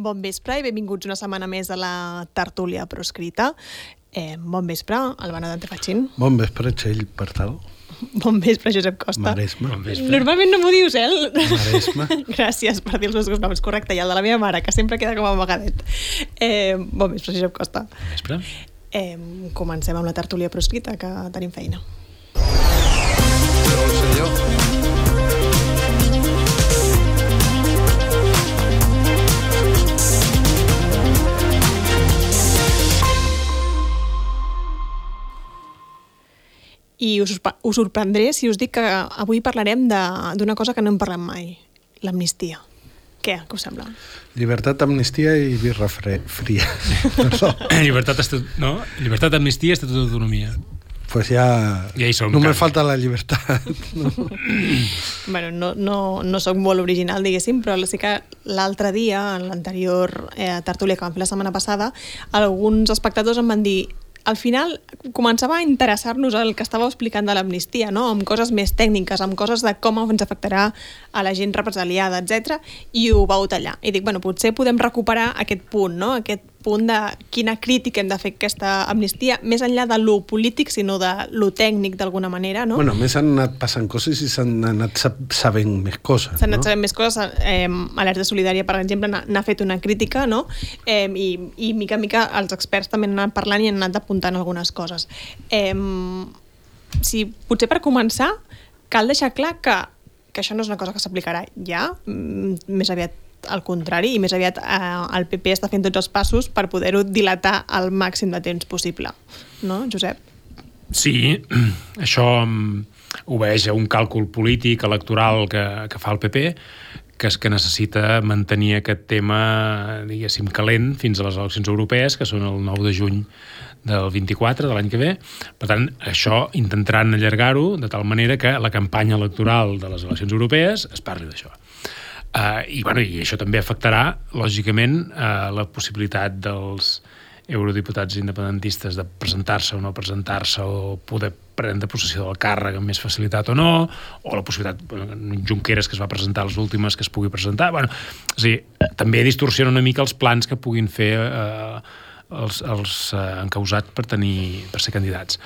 Bon vespre i benvinguts una setmana més a la tertúlia proscrita. Eh, bon vespre, Albana Dante Fachin. Bon vespre, Txell Partal. Bon vespre, Josep Costa. Maresme. Bon vespre. Normalment no m'ho dius, eh? Maresme. Gràcies per dir els meus noms. Correcte, i el de la meva mare, que sempre queda com a amagadet. Eh, bon vespre, Josep Costa. Bon vespre. Eh, comencem amb la tertúlia proscrita, que tenim feina. Però, senyor, I us, us sorprendré si us dic que avui parlarem de- d'una cosa que no hem parlat mai, l'amnistia. Què, què us sembla? llibertat, amnistia i birra fre fria. Perdó. Llibertat, estatut, no? Llibertat, amnistia, estatut d'autonomia. Pues ja... Ja hi som, Només falta la llibertat. No? bueno, no, no, no sóc molt original, diguéssim, però sí que l'altre dia, en l'anterior eh, tertúlia que vam fer la setmana passada, alguns espectadors em van dir al final començava a interessar-nos el que estàveu explicant de l'amnistia, no? amb coses més tècniques, amb coses de com ens afectarà a la gent represaliada, etc. i ho vau tallar. I dic, bueno, potser podem recuperar aquest punt, no? aquest punt de quina crítica hem de fer aquesta amnistia, més enllà de lo polític, sinó de lo tècnic d'alguna manera, no? Bueno, més han anat passant coses i s'han anat sab sabent més coses. S'han anat no? sabent més coses. Eh, Alerta Solidària, per exemple, n'ha fet una crítica, no? Eh, i, I mica en mica els experts també han anat parlant i han anat apuntant algunes coses. Eh, si, potser per començar, cal deixar clar que, que això no és una cosa que s'aplicarà ja, mm, més aviat al contrari, i més aviat eh, el PP està fent tots els passos per poder-ho dilatar al màxim de temps possible. No, Josep? Sí, això mm, obeix a un càlcul polític, electoral que, que fa el PP, que és que necessita mantenir aquest tema, diguéssim, calent fins a les eleccions europees, que són el 9 de juny del 24 de l'any que ve. Per tant, això intentaran allargar-ho de tal manera que la campanya electoral de les eleccions europees es parli d'això. Uh, i, bueno, I això també afectarà, lògicament, uh, la possibilitat dels eurodiputats independentistes de presentar-se o no presentar-se o poder prendre possessió del càrrec amb més facilitat o no, o la possibilitat, bueno, Junqueras que es va presentar les últimes que es pugui presentar, bueno, és a dir, també distorsiona una mica els plans que puguin fer eh, els, els eh, encausats per tenir per ser candidats.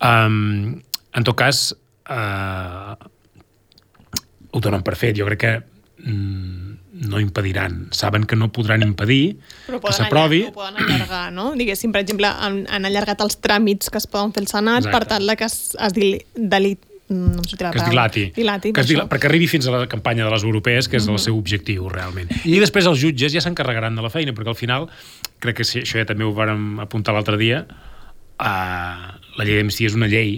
Um, en tot cas, eh, ho donen per fet. Jo crec que no impediran. Saben que no podran impedir Però que s'aprovi. Ho poden allargar, no? Diguéssim, per exemple, han, han allargat els tràmits que es poden fer al Senat Exacte. per tal que es, es dili, delit, no que es dilati, Dilati, que es per dila, això. perquè arribi fins a la campanya de les europees, que és el seu objectiu, realment. I, després els jutges ja s'encarregaran de la feina, perquè al final, crec que això ja també ho vàrem apuntar l'altre dia, uh, la llei d'amnistia és una llei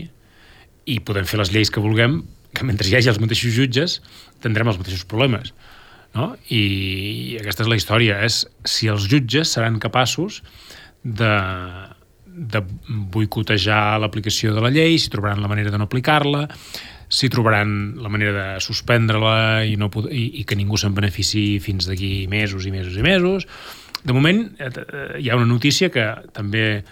i podem fer les lleis que vulguem, mentre hi hagi els mateixos jutges tindrem els mateixos problemes. No? I, I aquesta és la història, és si els jutges seran capaços de, de boicotejar l'aplicació de la llei, si trobaran la manera de no aplicar-la, si trobaran la manera de suspendre-la i, no, i, i que ningú se'n benefici fins d'aquí mesos i mesos i mesos. De moment, eh, eh, hi ha una notícia que també eh,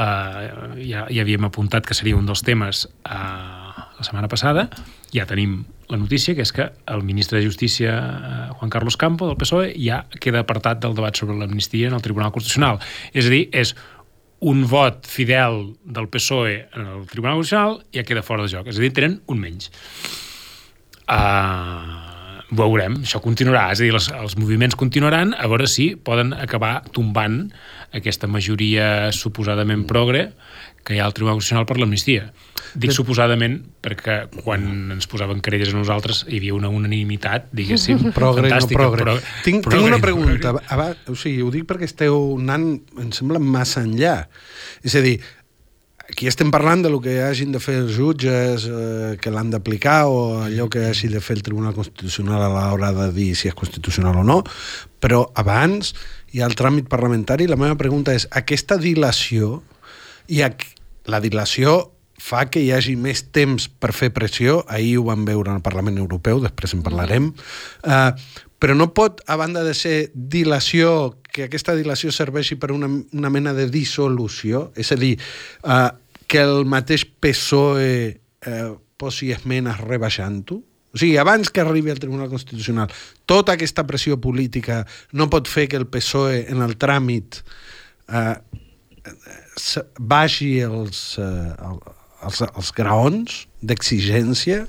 ja, ja havíem apuntat que seria un dels temes eh, la setmana passada, ja tenim la notícia, que és que el ministre de Justícia, eh, Juan Carlos Campo, del PSOE, ja queda apartat del debat sobre l'amnistia en el Tribunal Constitucional. És a dir, és un vot fidel del PSOE en el Tribunal Constitucional ja queda fora de joc. És a dir, tenen un menys. Uh, veurem, això continuarà, és a dir, els, els moviments continuaran, a veure si poden acabar tombant aquesta majoria suposadament progre que hi ha al Tribunal Constitucional per l'amnistia. Dic suposadament perquè quan ens posaven querelles a nosaltres hi havia una unanimitat, diguéssim, Progre, no progre. Pro- tinc, progre, tinc una progre. pregunta. Aba, o sigui, ho dic perquè esteu anant, em sembla, massa enllà. És a dir, aquí estem parlant de lo que hagin de fer els jutges eh, que l'han d'aplicar o allò que hagi de fer el Tribunal Constitucional a l'hora de dir si és constitucional o no, però abans hi ha el tràmit parlamentari. La meva pregunta és, aquesta dilació i la dilació fa que hi hagi més temps per fer pressió, ahir ho vam veure al Parlament Europeu, després en parlarem, uh, però no pot, a banda de ser dilació, que aquesta dilació serveixi per una, una mena de dissolució, és a dir, uh, que el mateix PSOE uh, posi esmenes rebaixant-ho, O sigui, abans que arribi al Tribunal Constitucional, tota aquesta pressió política no pot fer que el PSOE en el tràmit eh, se- baixi els, eh, els, els graons d'exigència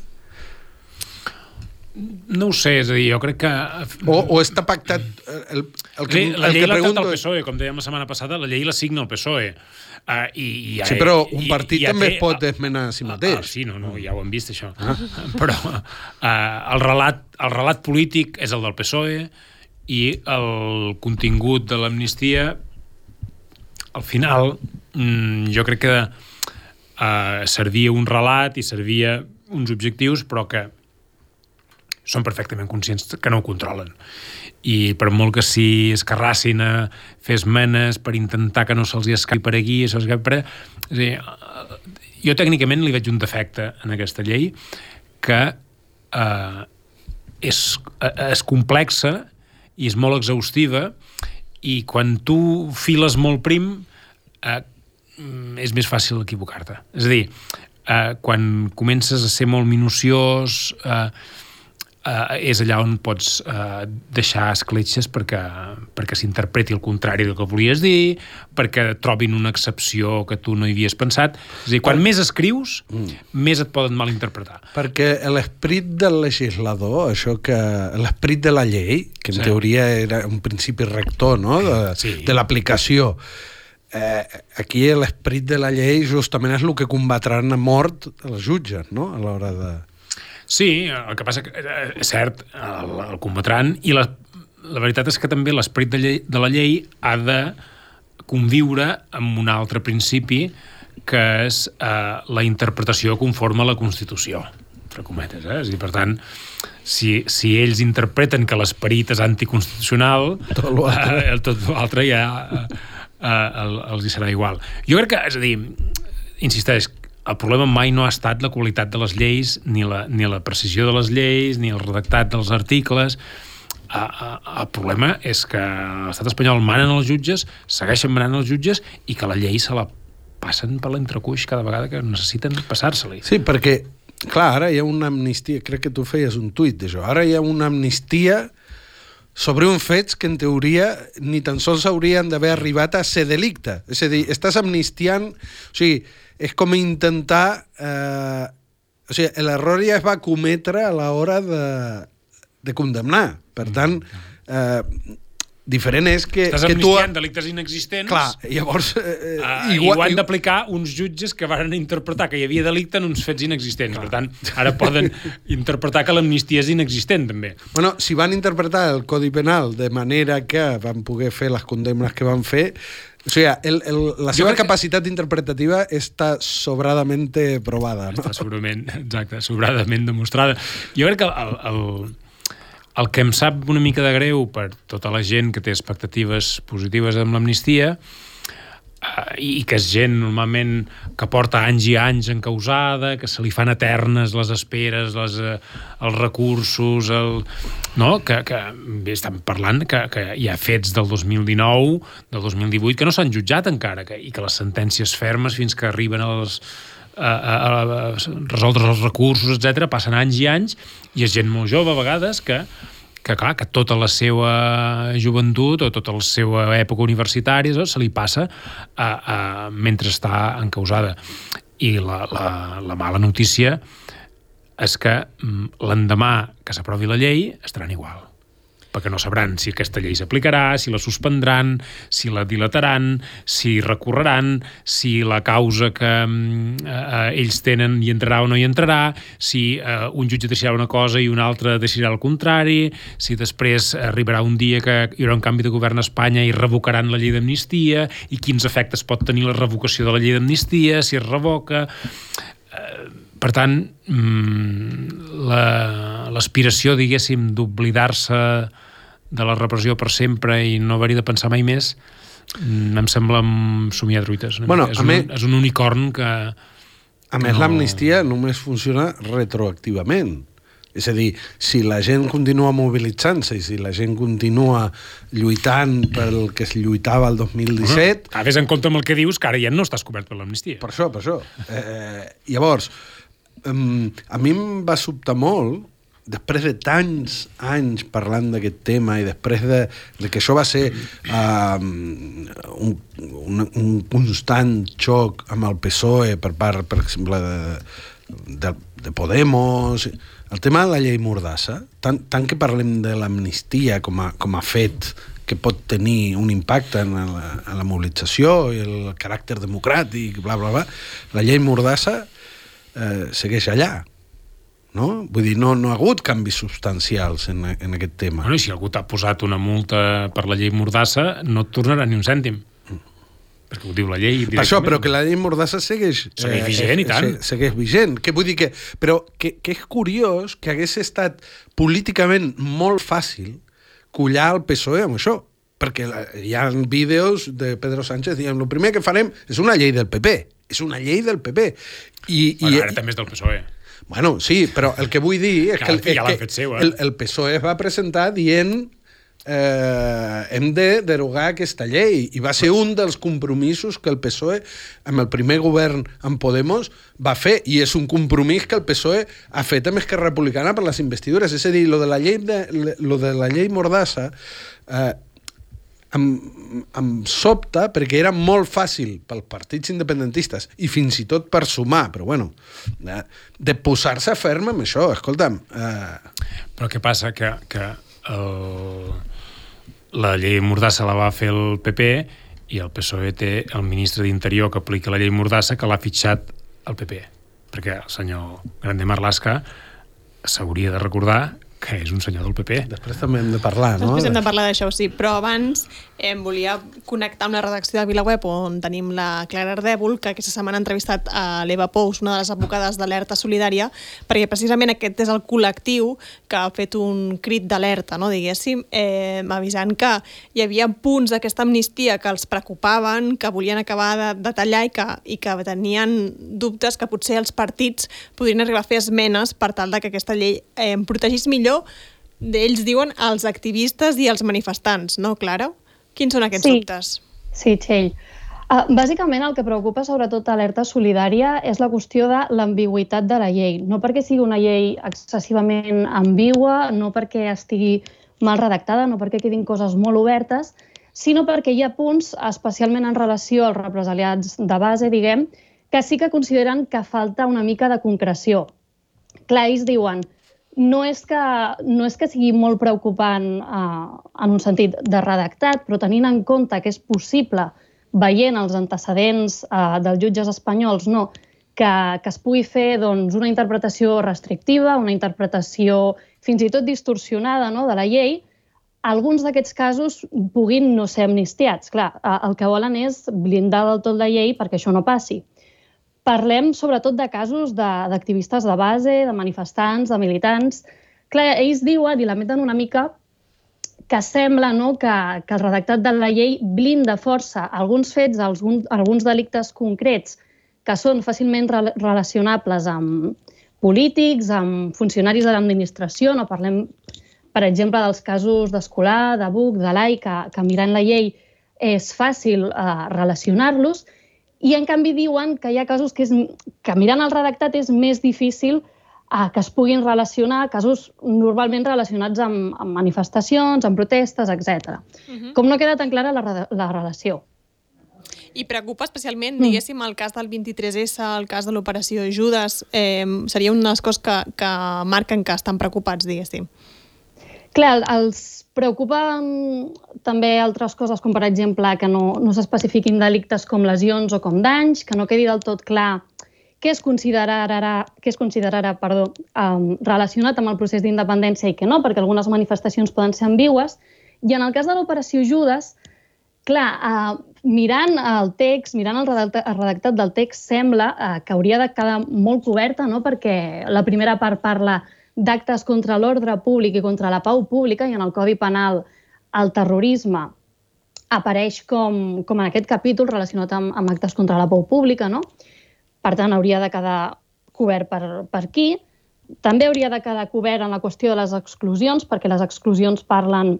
No ho sé, és a dir, jo crec que... o, o està pactat eh, el, el que, la, llei l'ha pregunto el PSOE, com dèiem la setmana passada, la llei la signa el PSOE. Uh, i, i ja, Sí, però un i- partit i també té- es pot esmenar a si mateix. Ah, sí, no, no, ja ho hem vist, això. Ah. Però uh, el, relat, el relat polític és el del PSOE i el contingut de l'amnistia, al final, mm, jo crec que uh, servia un relat i servia uns objectius, però que són perfectament conscients que no ho controlen. I per molt que s'hi escarrassin a fer esmenes per intentar que no se'ls escapi per aquí, se'ls escapi per. És a dir, eh, jo tècnicament li veig un defecte en aquesta llei que eh, és, eh, és complexa i és molt exhaustiva i quan tu files molt prim eh, és més fàcil equivocar-te. És a dir, eh, quan comences a ser molt minuciós eh, eh, és allà on pots eh, deixar escletxes perquè, perquè s'interpreti el contrari del que volies dir, perquè trobin una excepció que tu no hi havies pensat. És a dir, quan més escrius, mm. més et poden malinterpretar. Perquè l'esperit del legislador, això que... L'esperit de la llei, que en Sí. sí. teoria era un principi rector no? de, Sí. sí. de l'aplicació, eh, aquí l'esperit de la llei justament és el que combatran a mort els jutges, no?, a l'hora de... Sí, el que passa que eh, és cert, el, el combatran, i la, la veritat és que també l'esperit de, llei, de la llei ha de conviure amb un altre principi que és eh, la interpretació conforme a la Constitució entre cometes, eh? Dir, per tant, si, si ells interpreten que l'esperit és anticonstitucional, Tot l'altre. eh, ja eh, eh, el, els hi serà igual. Jo crec que, és a dir, insisteix, el problema mai no ha estat la qualitat de les lleis, ni la, ni la precisió de les lleis, ni el redactat dels articles. A, a, el problema és que l'estat espanyol manen els jutges, segueixen manant els jutges i que la llei se la passen per l'entrecuix cada vegada que necessiten passar-se-li. Sí, perquè, clar, ara hi ha una amnistia, crec que tu feies un tuit d'això, ara hi ha una amnistia sobre uns fets que en teoria ni tan sols haurien d'haver arribat a ser delicte. És a dir, estàs amnistiant... O sigui, és com intentar... Eh, o sigui, l'error ja es va cometre a l'hora de, de condemnar. Per tant, eh, diferent és que, Estàs que tu... delictes inexistents Clar, llavors... Eh, Uh, igual, I ho han d'aplicar uns jutges que varen interpretar que hi havia delicte en uns fets inexistents. Per tant, ara poden interpretar que l'amnistia és inexistent, també. Bueno, si van interpretar el Codi Penal de manera que van poder fer les condemnes que van fer, o sigui, el, el, la seva crec capacitat interpretativa està sobradamente provada, no? Està segurament, exacte, sobradament demostrada. Jo crec que el, el, el que em sap una mica de greu per tota la gent que té expectatives positives amb l'amnistia eh, i que és gent normalment que porta anys i anys encausada, que se li fan eternes les esperes, les, eh, els recursos, el, no? que, que estan parlant que, que hi ha fets del 2019, del 2018, que no s'han jutjat encara, que, i que les sentències fermes fins que arriben als, a, a, a, a resoldre els recursos, etc passen anys i anys, i és gent molt jove a vegades que, que clar, que tota la seva joventut o tota la seva època universitària se li passa a, a, mentre està encausada. I la, la, la mala notícia és que mm, l'endemà que s'aprovi la llei estaran igual perquè no sabran si aquesta llei s'aplicarà, si la suspendran, si la dilataran, si recorreran, si la causa que mm, eh, ells tenen hi entrarà o no hi entrarà, si eh, un jutge decidirà una cosa i un altre decidirà el contrari, si després arribarà un dia que hi haurà un canvi de govern a Espanya i revocaran la llei d'amnistia, i quins efectes pot tenir la revocació de la llei d'amnistia, si es revoca... Per tant, mm, la- l'aspiració, diguéssim, d'oblidar-se de la repressió per sempre i no haver-hi de pensar mai més, mm, em sembla somiar truites. Bueno, és, a un, mi- és un unicorn que... A més, No. l'amnistia només funciona retroactivament. És a dir, si la gent continua mobilitzant-se i si la gent continua lluitant pel que es lluitava el 2017, Ah, vés en compte amb el que dius, que ara ja no estàs cobert per l'amnistia. Per això, per això. Eh, llavors, um, a mi em va sobtar molt després de tants anys parlant d'aquest tema i després de, de que això va ser uh, un, un, un constant xoc amb el PSOE per part, per exemple, de, de, de Podemos, el tema de la llei Mordassa, tant, tant que parlem de l'amnistia com, a, com a fet que pot tenir un impacte en la, en la mobilització i el caràcter democràtic, bla, bla, bla, la llei Mordassa eh, segueix allà no? Vull dir, no, no ha hagut canvis substancials en, en aquest tema. Bueno, i si algú t'ha posat una multa per la llei Mordassa, no et tornarà ni un cèntim. Perquè ho diu la llei Per això, però que la llei Mordassa segueix... Segueix vigent, eh, i tant. Segueix vigent. Que vull dir que... Però que, que és curiós que hagués estat políticament molt fàcil collar el PSOE amb això perquè hi ha vídeos de Pedro Sánchez dient el primer que farem és una llei del PP és una llei del PP i, bueno, i, ara també és del PSOE Bueno, sí, però el que vull dir és que, el, ja que fet seu, eh? el, el PSOE es va presentar dient eh, hem de derogar aquesta llei. I va ser un dels compromisos que el PSOE amb el primer govern amb Podemos va fer. I és un compromís que el PSOE ha fet amb Esquerra Republicana per les investidures. És a dir, lo de la llei, de, lo de la llei Mordassa eh, em, em sobta perquè era molt fàcil pels partits independentistes i fins i tot per sumar, però bueno, de, de posar-se ferm amb això, escolta'm... Eh... Però què passa? Que, que el, la llei Mordassa la va fer el PP i el PSOE té el ministre d'Interior que aplica la llei Mordassa que l'ha fitxat el PP perquè el senyor Grande Marlaska s'hauria de recordar que és un senyor del PP. Després també hem de parlar, no? Després hem de parlar d'això, sí. Però abans em volia connectar amb la redacció de VilaWeb, on tenim la Clara Ardèvol, que aquesta setmana ha entrevistat a l'Eva Pous, una de les advocades d'Alerta Solidària, perquè precisament aquest és el col·lectiu que ha fet un crit d'alerta, no, diguéssim, eh, avisant que hi havia punts d'aquesta amnistia que els preocupaven, que volien acabar de, de tallar i que, i que tenien dubtes que potser els partits podrien arribar a fer esmenes per tal de que aquesta llei eh, protegís millor millor d'ells diuen els activistes i els manifestants, no, Clara? Quins són aquests sí. dubtes? Sí, Txell. Uh, bàsicament el que preocupa sobretot Alerta Solidària és la qüestió de l'ambigüitat de la llei. No perquè sigui una llei excessivament ambigua, no perquè estigui mal redactada, no perquè quedin coses molt obertes, sinó perquè hi ha punts, especialment en relació als represaliats de base, diguem, que sí que consideren que falta una mica de concreció. Clar, ells diuen, no és que, no és que sigui molt preocupant eh, en un sentit de redactat, però tenint en compte que és possible, veient els antecedents eh, dels jutges espanyols, no, que, que es pugui fer doncs, una interpretació restrictiva, una interpretació fins i tot distorsionada no, de la llei, alguns d'aquests casos puguin no ser amnistiats. Clar, eh, el que volen és blindar del tot la llei perquè això no passi. Parlem sobretot de casos d'activistes de, de base, de manifestants, de militants. Clar, ells diuen i lamenten una mica que sembla no, que, que el redactat de la llei blinda força alguns fets, alguns, alguns delictes concrets que són fàcilment re relacionables amb polítics, amb funcionaris de l'administració. No parlem, per exemple, dels casos d'Escolar, de Buc, de l'AI, que, que mirant la llei és fàcil eh, relacionar-los, i, en canvi, diuen que hi ha casos que, és, que mirant el redactat és més difícil eh, que es puguin relacionar, casos normalment relacionats amb, amb manifestacions, amb protestes, etc. Uh -huh. Com no queda tan clara la, la relació. I preocupa especialment, mm. diguéssim, el cas del 23S, el cas de l'operació Judes, eh, seria una de les coses que, que marquen que estan preocupats, diguéssim. Clar, els Preocupen també altres coses, com per exemple que no, no s'especifiquin delictes com lesions o com danys, que no quedi del tot clar què es considerarà, què es considerarà perdó, um, relacionat amb el procés d'independència i què no, perquè algunes manifestacions poden ser ambigües. I en el cas de l'operació Judes, clar, uh, mirant el text, mirant el redactat, el redactat del text, sembla uh, que hauria de quedar molt coberta, no? perquè la primera part parla d'actes contra l'ordre públic i contra la pau pública i en el Codi Penal el terrorisme apareix com, com en aquest capítol relacionat amb, amb actes contra la pau pública, no? Per tant, hauria de quedar cobert per, per aquí. També hauria de quedar cobert en la qüestió de les exclusions, perquè les exclusions parlen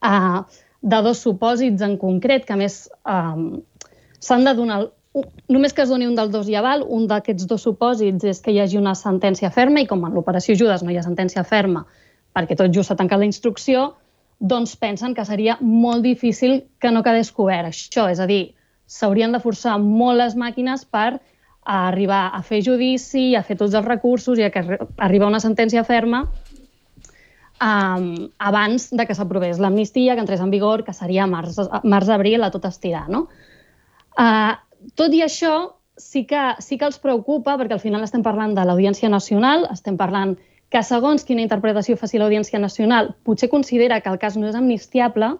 uh, de dos supòsits en concret, que més uh, s'han de donar només que es doni un dels dos i aval, un d'aquests dos supòsits és que hi hagi una sentència ferma i com en l'operació Judes no hi ha sentència ferma perquè tot just s'ha tancat la instrucció, doncs pensen que seria molt difícil que no quedés cobert això. És a dir, s'haurien de forçar molt les màquines per arribar a fer judici, a fer tots els recursos i a que arribar una sentència ferma um, abans de que s'aprovés l'amnistia, que entrés en vigor, que seria març-abril març, a tot estirar. No? Uh, tot i això, sí que, sí que els preocupa, perquè al final estem parlant de l'Audiència Nacional, estem parlant que segons quina interpretació faci l'Audiència Nacional, potser considera que el cas no és amnistiable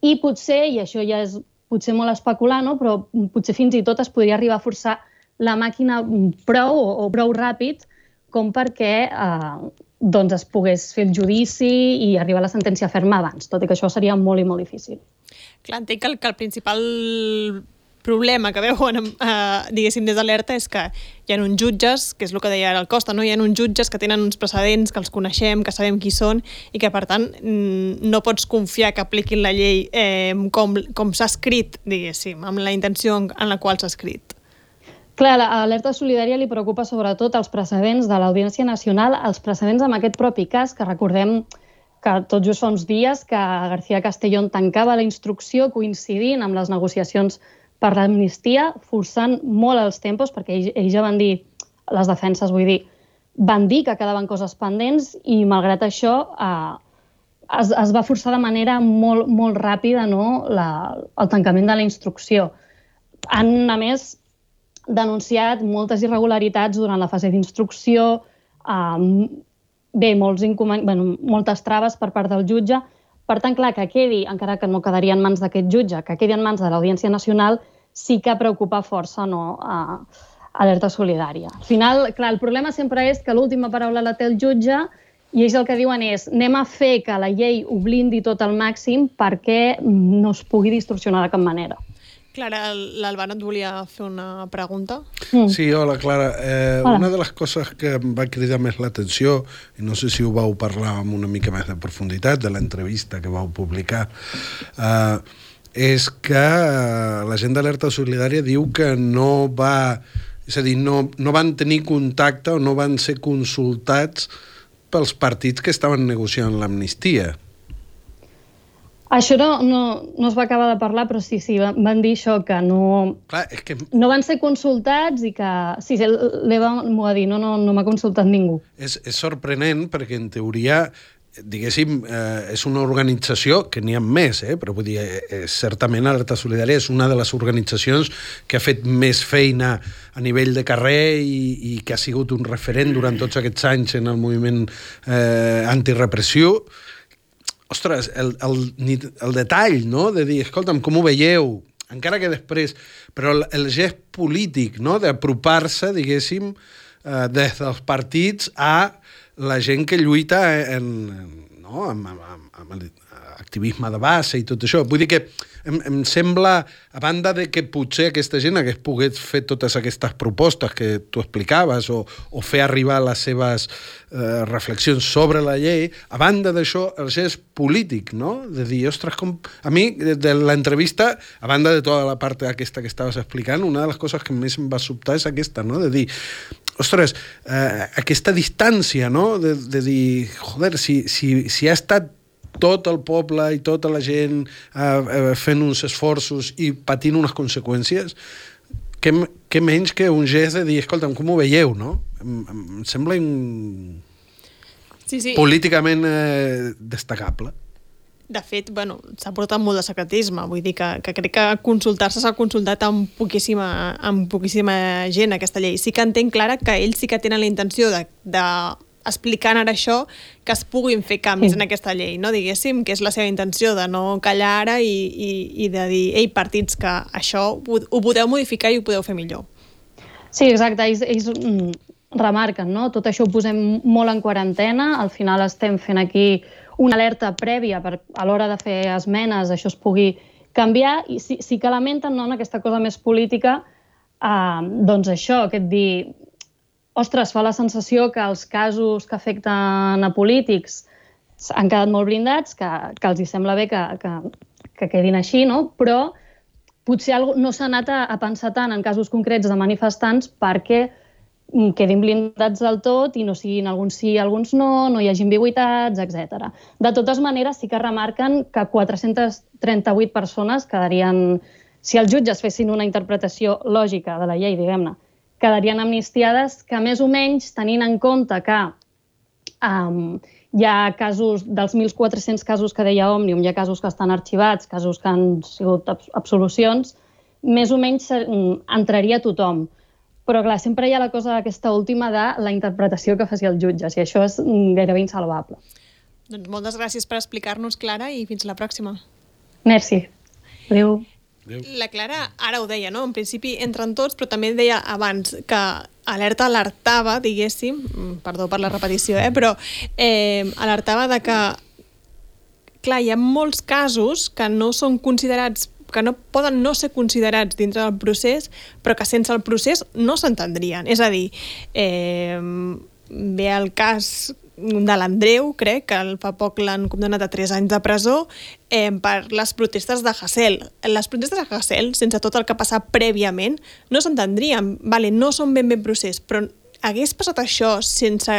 i potser, i això ja és potser molt especular, no? però potser fins i tot es podria arribar a forçar la màquina prou o, o prou ràpid com perquè eh, doncs es pogués fer el judici i arribar a la sentència ferma abans, tot i que això seria molt i molt difícil. Clar, entenc que el, que el principal problema que veuen, eh, diguéssim, des d'alerta és que hi ha uns jutges, que és el que deia ara el Costa, no? hi ha uns jutges que tenen uns precedents, que els coneixem, que sabem qui són, i que, per tant, no pots confiar que apliquin la llei eh, com, com s'ha escrit, diguéssim, amb la intenció en, en la qual s'ha escrit. Clar, l'alerta solidària li preocupa sobretot els precedents de l'Audiència Nacional, els precedents amb aquest propi cas, que recordem que tot just fa uns dies que García Castellón tancava la instrucció coincidint amb les negociacions per l'amnistia, forçant molt els tempos, perquè ells, ells ja van dir, les defenses, vull dir, van dir que quedaven coses pendents i, malgrat això, eh, es, es va forçar de manera molt, molt ràpida no, la, el tancament de la instrucció. Han, a més, denunciat moltes irregularitats durant la fase d'instrucció, eh, bé, molts bueno, moltes traves per part del jutge. Per tant, clar, que quedi, encara que no quedaria en mans d'aquest jutge, que quedi en mans de l'Audiència Nacional, sí que preocupa força no, a, alerta solidària. Al final, clar, el problema sempre és que l'última paraula la té el jutge i ells el que diuen és anem a fer que la llei ho blindi tot al màxim perquè no es pugui distorsionar de cap manera. Clara, l'Albano et volia fer una pregunta. Mm. Sí, hola, Clara. Eh, hola. Una de les coses que em va cridar més l'atenció, i no sé si ho vau parlar amb una mica més de profunditat, de l'entrevista que vau publicar, eh, és que eh, la gent d'Alerta Solidària diu que no va... És a dir, no, no van tenir contacte o no van ser consultats pels partits que estaven negociant l'amnistia. Això no, no, no es va acabar de parlar, però sí, sí, van dir això, que no, Clar, és que... no van ser consultats i que... Sí, l'Eva m'ho va dir, no, no, no m'ha consultat ningú. És, és sorprenent perquè, en teoria, diguéssim, eh, és una organització que n'hi ha més, eh, però vull dir, eh, eh, certament Alerta Solidària és una de les organitzacions que ha fet més feina a nivell de carrer i, i que ha sigut un referent durant tots aquests anys en el moviment eh, antirepressiu. Ostres, el, el, el detall, no?, de dir, escolta'm, com ho veieu? Encara que després... Però el, el gest polític, no?, d'apropar-se, diguéssim, eh, des dels partits a la gent que lluita en, no? amb, amb, amb l'activisme de base i tot això. Vull dir que em, em sembla, a banda de que potser aquesta gent hagués pogut fer totes aquestes propostes que tu explicaves o, o fer arribar les seves eh, reflexions sobre la llei, a banda d'això, el gest polític, no? De dir, ostres, com... A mi, de l'entrevista, a banda de tota la part aquesta que estaves explicant, una de les coses que més em va sobtar és aquesta, no? De dir, ostres, eh, aquesta distància, no? De, de dir, joder, si, si, si ha estat tot el poble i tota la gent eh, eh, fent uns esforços i patint unes conseqüències, què, què menys que un gest de dir, escolta'm, com ho veieu, no? Em, em sembla un... sí, sí. políticament eh, destacable. De fet, bueno, s'ha portat molt de secretisme, vull dir que, que crec que consultar-se s'ha consultat amb poquíssima, amb poquíssima gent aquesta llei. Sí que entenc, Clara, que ells sí que tenen la intenció de, de explicant ara això, que es puguin fer canvis sí. en aquesta llei, no? diguéssim, que és la seva intenció de no callar ara i, i, i de dir, ei, partits, que això ho, ho podeu modificar i ho podeu fer millor. Sí, exacte, ells, ells mm, remarquen, no? Tot això ho posem molt en quarantena, al final estem fent aquí una alerta prèvia per, a l'hora de fer esmenes, això es pugui canviar, i sí, sí que lamenten no, en aquesta cosa més política, eh, doncs això, aquest dir, ostres, fa la sensació que els casos que afecten a polítics han quedat molt blindats, que, que els hi sembla bé que, que, que quedin així, no? però potser no s'ha anat a, a pensar tant en casos concrets de manifestants perquè mm, quedin blindats del tot i no siguin alguns sí, alguns no, no hi hagi ambigüitats, etc. De totes maneres, sí que remarquen que 438 persones quedarien, si els jutges fessin una interpretació lògica de la llei, diguem-ne, quedarien amnistiades, que més o menys, tenint en compte que um, hi ha casos, dels 1.400 casos que deia Òmnium, hi ha casos que estan arxivats, casos que han sigut absolucions, més o menys mm, entraria tothom. Però, clar, sempre hi ha la cosa aquesta última de la interpretació que faci el jutge, i això és mm, gairebé insalvable. Doncs moltes gràcies per explicar-nos, Clara, i fins la pròxima. Merci. Adéu. Adéu. La Clara ara ho deia, no? En principi entren tots, però també deia abans que alerta alertava, diguéssim, mm, perdó per la repetició, eh? però eh, alertava de que clar, hi ha molts casos que no són considerats que no poden no ser considerats dintre del procés, però que sense el procés no s'entendrien. És a dir, eh, ve el cas de l'Andreu, crec, que fa poc l'han condemnat a 3 anys de presó eh, per les protestes de Hassel. Les protestes de Hassel, sense tot el que passar prèviament, no s'entendrien. Vale, no són ben ben procés, però hagués passat això sense,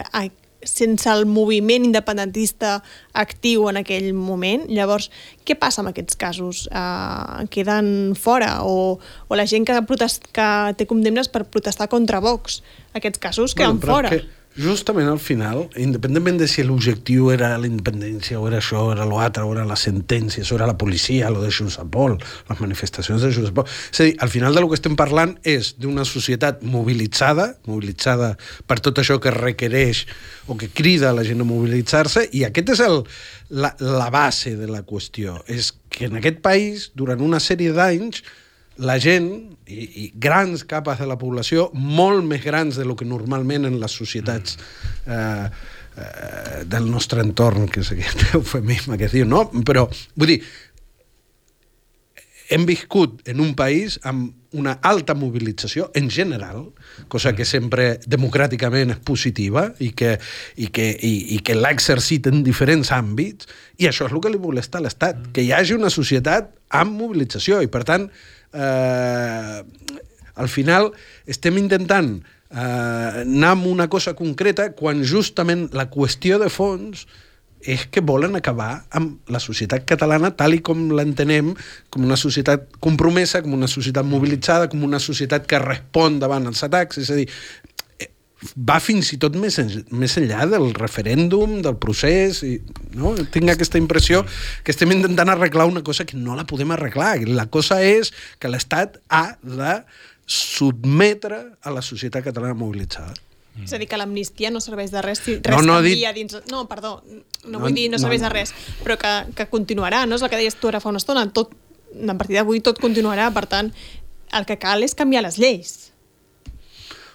sense el moviment independentista actiu en aquell moment. Llavors, què passa amb aquests casos? Uh, queden fora? O, o la gent que, protest, que té condemnes per protestar contra Vox? Aquests casos queden bueno, fora. Que justament al final, independentment de si l'objectiu era la independència, o era això, o era l'altre, o era la sentència, o era la policia, o de Jusapol, les manifestacions de Jusapol... És a dir, al final del que estem parlant és d'una societat mobilitzada, mobilitzada per tot això que requereix o que crida la gent a mobilitzar-se, i aquest és el, la, la base de la qüestió. És que en aquest país, durant una sèrie d'anys, la gent, i, i grans capes de la població, molt més grans de lo que normalment en les societats eh, eh, del nostre entorn, que és aquest eufemisme que es diu, no? Però, vull dir, hem viscut en un país amb una alta mobilització en general, cosa que sempre democràticament és positiva i que, i que, i, i que l'ha exercit en diferents àmbits, i això és el que li molesta a l'Estat, que hi hagi una societat amb mobilització, i per tant, eh, al final estem intentant eh, anar amb una cosa concreta quan justament la qüestió de fons és que volen acabar amb la societat catalana tal i com l'entenem, com una societat compromesa, com una societat mobilitzada, com una societat que respon davant els atacs. És a dir, va fins i tot més, en, més enllà del referèndum, del procés, i, no? tinc aquesta impressió que estem intentant arreglar una cosa que no la podem arreglar. La cosa és que l'Estat ha de sotmetre a la societat catalana mobilitzada. És a dir, que l'amnistia no serveix de res si res no, no canvia dit... dins... No, perdó, no, no vull dir no serveix no, no. de res, però que, que continuarà, no? És el que deies tu ara fa una estona. Tot, a partir d'avui tot continuarà, per tant, el que cal és canviar les lleis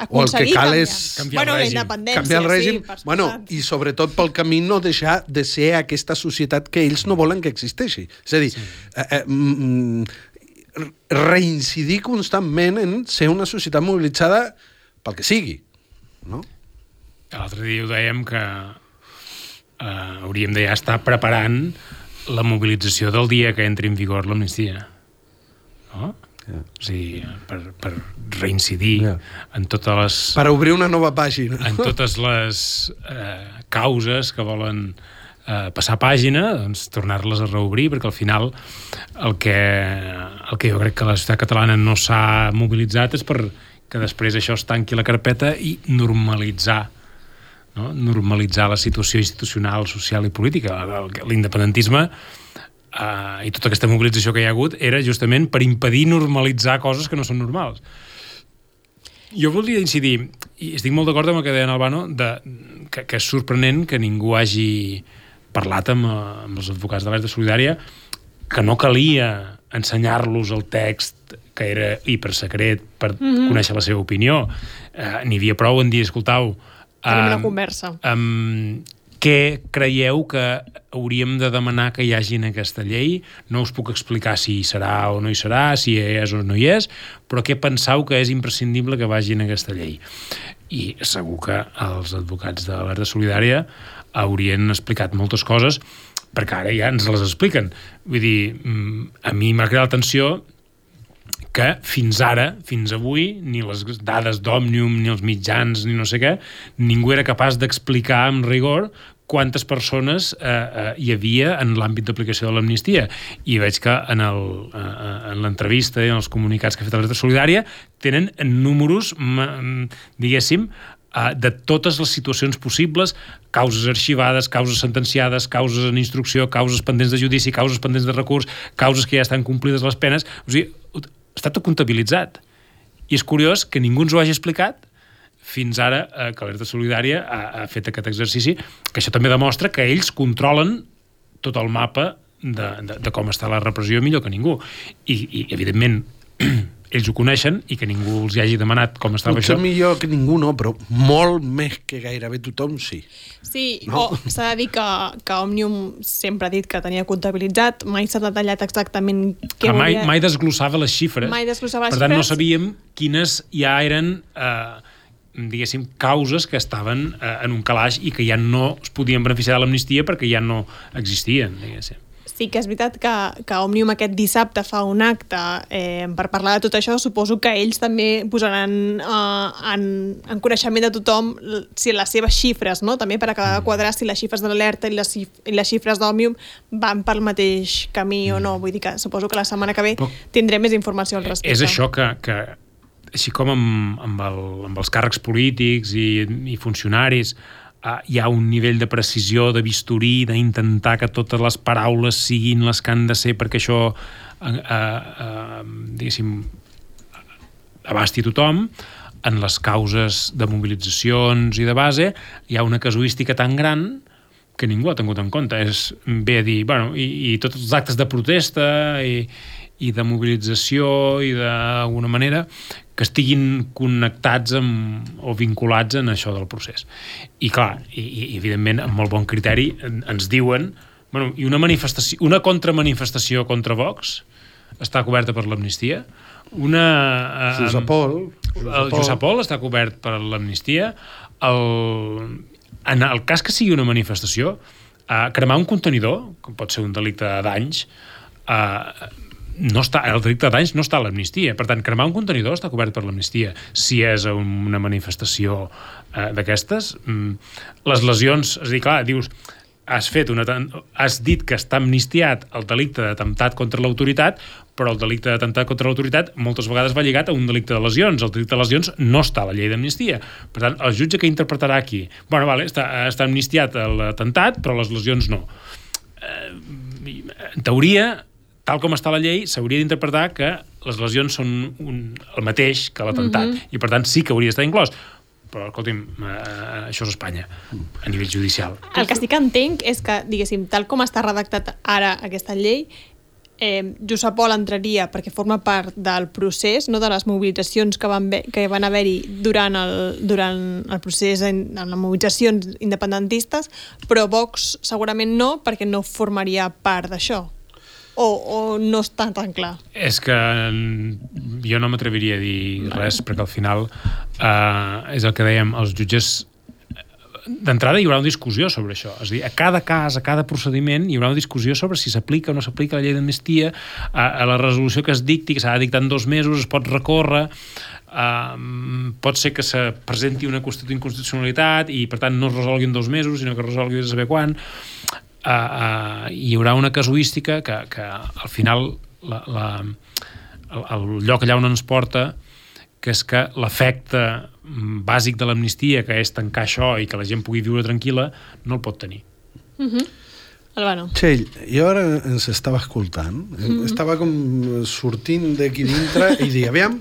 o el que cal és canviar bueno, el règim. La canviar el règim sí, bueno, i sobretot pel camí no deixar de ser aquesta societat que ells no volen que existeixi. És a dir, sí. eh, eh, mm, reincidir constantment en ser una societat mobilitzada pel que sigui. No? L'altre dia ho dèiem que eh, hauríem de ja estar preparant la mobilització del dia que entri en vigor l'amnistia. No? Yeah. O sigui, per, per reincidir yeah. en totes les... Per obrir una nova pàgina. En totes les eh, causes que volen eh, passar pàgina, doncs tornar-les a reobrir, perquè al final el que, el que jo crec que la societat catalana no s'ha mobilitzat és per que després això es tanqui la carpeta i normalitzar no? normalitzar la situació institucional, social i política. L'independentisme uh, i tota aquesta mobilització que hi ha hagut era justament per impedir normalitzar coses que no són normals. Jo volia incidir, i estic molt d'acord amb el que deia en Albano, de, que, que és sorprenent que ningú hagi parlat amb, amb els advocats de l'Est de Solidària que no calia ensenyar-los el text que era hipersecret per mm -hmm. conèixer la seva opinió. Uh, N'hi havia prou en dir, escoltau... Tenim una conversa. Um, què creieu que hauríem de demanar que hi hagi en aquesta llei? No us puc explicar si hi serà o no hi serà, si hi és o no hi és, però què penseu que és imprescindible que vagi en aquesta llei? I segur que els advocats de l'Alerta Solidària haurien explicat moltes coses perquè ara ja ens les expliquen. Vull dir, mm, a mi m'ha creat l'atenció que fins ara, fins avui, ni les dades d'Òmnium, ni els mitjans, ni no sé què, ningú era capaç d'explicar amb rigor quantes persones eh, eh, hi havia en l'àmbit d'aplicació de l'amnistia. I veig que en eh, en l'entrevista i en els comunicats que ha fet la Solidària tenen números, diguéssim, eh, de totes les situacions possibles, causes arxivades, causes sentenciades, causes en instrucció, causes pendents de judici, causes pendents de recurs, causes que ja estan complides les penes... O sigui, està tot comptabilitzat. I és curiós que ningú ens ho hagi explicat fins ara eh, que l'Alerta Solidària ha, ha fet aquest exercici, que això també demostra que ells controlen tot el mapa de, de, de com està la repressió millor que ningú. I, i evidentment, ells ho coneixen i que ningú els hi hagi demanat com estava Potser això. millor que ningú no, però molt més que gairebé tothom sí. Sí, No? o s'ha de dir que, que Òmnium sempre ha dit que tenia comptabilitzat, mai s'ha detallat exactament què que mai, volia... mai desglossava les xifres. Mai desglossava les per tant, no xifres. sabíem quines ja eren eh, diguéssim, causes que estaven eh, en un calaix i que ja no es podien beneficiar de l'amnistia perquè ja no existien, diguéssim. Sí que és veritat que, que Òmnium aquest dissabte fa un acte eh, per parlar de tot això. Suposo que ells també posaran eh, en, en coneixement de tothom si les seves xifres, no? també per acabar de quadrar si les xifres de l'alerta i, les i les xifres d'Òmnium van pel mateix camí o no. Vull dir que suposo que la setmana que ve Però- tindrem més informació al respecte. És això que, que així com amb, amb, el, amb els càrrecs polítics i, i funcionaris uh, hi ha un nivell de precisió, de bisturí, d'intentar que totes les paraules siguin les que han de ser perquè això, uh, uh, diguéssim, abasti tothom, en les causes de mobilitzacions i de base hi ha una casuística tan gran que ningú ha tingut en compte. És bé a dir, bueno, i, i tots els actes de protesta i, i de mobilització i d'alguna manera que estiguin connectats amb, o vinculats en això del procés. I clar, i, i evidentment amb molt bon criteri en- ens diuen bueno, i una manifestació, una contramanifestació contra Vox està coberta per l'amnistia, una... eh, Josep Pol. el Josep Pol està cobert per l'amnistia. El... En el cas que sigui una manifestació, eh, cremar un contenidor, que pot ser un delicte de danys, eh, no està, el delicte de danys no està a l'amnistia. Per tant, cremar un contenidor està cobert per l'amnistia. Si és una manifestació eh, d'aquestes, mm, les lesions... És a dir, clar, dius, has, fet una, has dit que està amnistiat el delicte d'atemptat contra l'autoritat, però el delicte d'atemptat contra l'autoritat moltes vegades va lligat a un delicte de lesions. El delicte de lesions no està a la llei d'amnistia. Per tant, el jutge que interpretarà aquí... Bueno, vale, està, està amnistiat l'atemptat, però les lesions no. Eh, en teoria, tal com està la llei, s'hauria d'interpretar que les lesions són un, el mateix que l'atemptat. Mm -hmm. I, per tant, sí que hauria d'estar inclòs. Però, escolti'm, eh, això és Espanya, a nivell judicial. El que sí que entenc és que, diguéssim, tal com està redactat ara aquesta llei, eh, Josep Pol entraria perquè forma part del procés, no de les mobilitzacions que van, que van haver-hi durant, el, durant el procés, en, en les mobilitzacions independentistes, però Vox segurament no, perquè no formaria part d'això. O, o no està tan clar. És que mm, jo no m'atreviria a dir res, perquè al final eh, és el que dèiem, els jutges d'entrada hi haurà una discussió sobre això. És a dir, a cada cas, a cada procediment, hi haurà una discussió sobre si s'aplica o no s'aplica la llei d'amnistia, a, a la resolució que es dicti, que s'ha de dictar en dos mesos, es pot recórrer, uh, pot ser que se presenti una inconstitucionalitat i, per tant, no es resolgui en dos mesos, sinó que es resolgui de saber quan. Uh, uh, hi haurà una casuística que, que al final la, la, el, el lloc allà on ens porta que és que l'efecte mm, bàsic de l'amnistia, que és tancar això i que la gent pugui viure tranquil·la, no el pot tenir. Albano. Txell, jo ara ens estava escoltant, mm -hmm. estava com sortint d'aquí dintre i dic, aviam,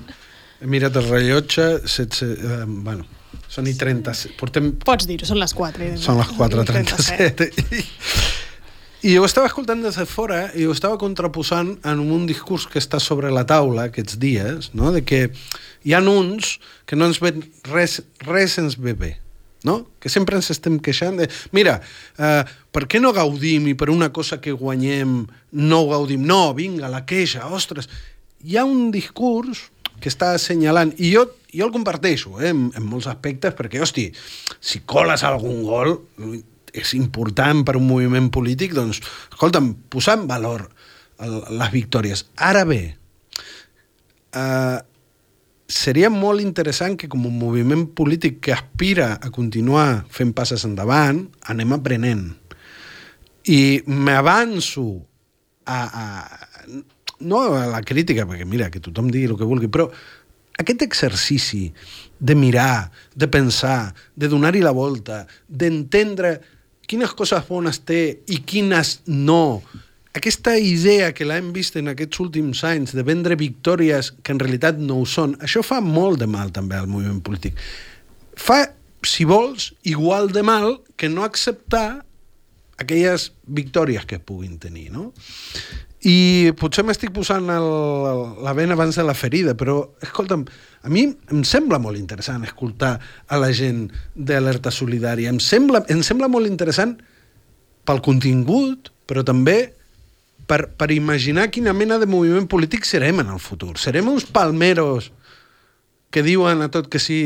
he mirat el rellotge, 16, eh, bueno, són i 37, portem Pots dir-ho, són les 4. Són les 4.37. I, I ho estava escoltant des de fora i ho estava contraposant en un discurs que està sobre la taula aquests dies, no? de que hi ha uns que no ens ven res, res ens ve bé, no? que sempre ens estem queixant de mira, eh, per què no gaudim i per una cosa que guanyem no gaudim? No, vinga, la queixa, ostres. Hi ha un discurs que està assenyalant, i jo, jo el comparteixo eh, en, en molts aspectes, perquè, hosti, si coles algun gol, és important per un moviment polític, doncs, escolta'm, posar en valor el, les victòries. Ara bé, eh, seria molt interessant que com un moviment polític que aspira a continuar fent passes endavant, anem aprenent. I m'avanço a, a, no a la crítica, perquè mira, que tothom digui el que vulgui, però aquest exercici de mirar, de pensar, de donar-hi la volta, d'entendre quines coses bones té i quines no, aquesta idea que l'hem vist en aquests últims anys de vendre victòries que en realitat no ho són, això fa molt de mal també al moviment polític. Fa, si vols, igual de mal que no acceptar aquelles victòries que puguin tenir, no? I potser m'estic posant el, la vena abans de la ferida, però, escolta'm, a mi em sembla molt interessant escoltar a la gent d'Alerta Solidària. Em sembla, em sembla molt interessant pel contingut, però també per, per imaginar quina mena de moviment polític serem en el futur. Serem uns palmeros que diuen a tot que sí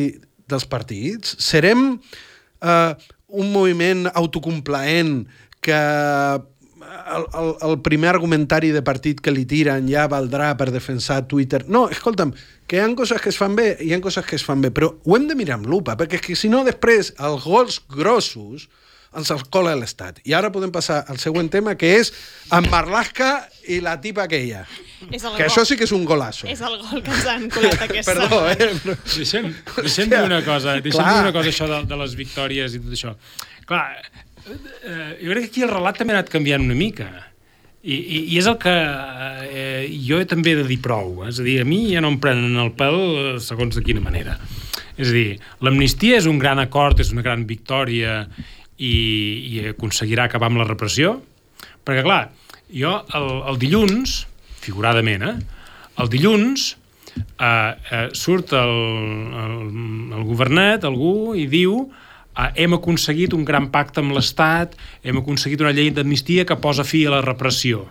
dels partits? Serem eh, un moviment autocomplaent que el, el, el primer argumentari de partit que li tiren ja valdrà per defensar Twitter. No, escolta'm, que hi ha coses que es fan bé i hi ha coses que es fan bé, però ho hem de mirar amb lupa, perquè és que si no després els gols grossos ens els cola l'Estat. I ara podem passar al següent tema, que és en Marlaska i la tipa aquella. És el que gol. això sí que és un golazo. És el gol que ens han colat aquesta Perdó, eh? Però... Deixem, deixem dir una cosa, deixem Clar. dir una cosa això de, de les victòries i tot això. Clar, eh, jo crec que aquí el relat també ha anat canviant una mica. I, i, i és el que eh, jo també de dir prou. És a dir, a mi ja no em prenen el pèl eh, segons de quina manera. És a dir, l'amnistia és un gran acord, és una gran victòria i, i aconseguirà acabar amb la repressió. Perquè, clar, jo el, el dilluns, figuradament, eh? El dilluns eh, eh, surt el, el, el governet, algú, i diu hem aconseguit un gran pacte amb l'Estat, hem aconseguit una llei d'amnistia que posa fi a la repressió.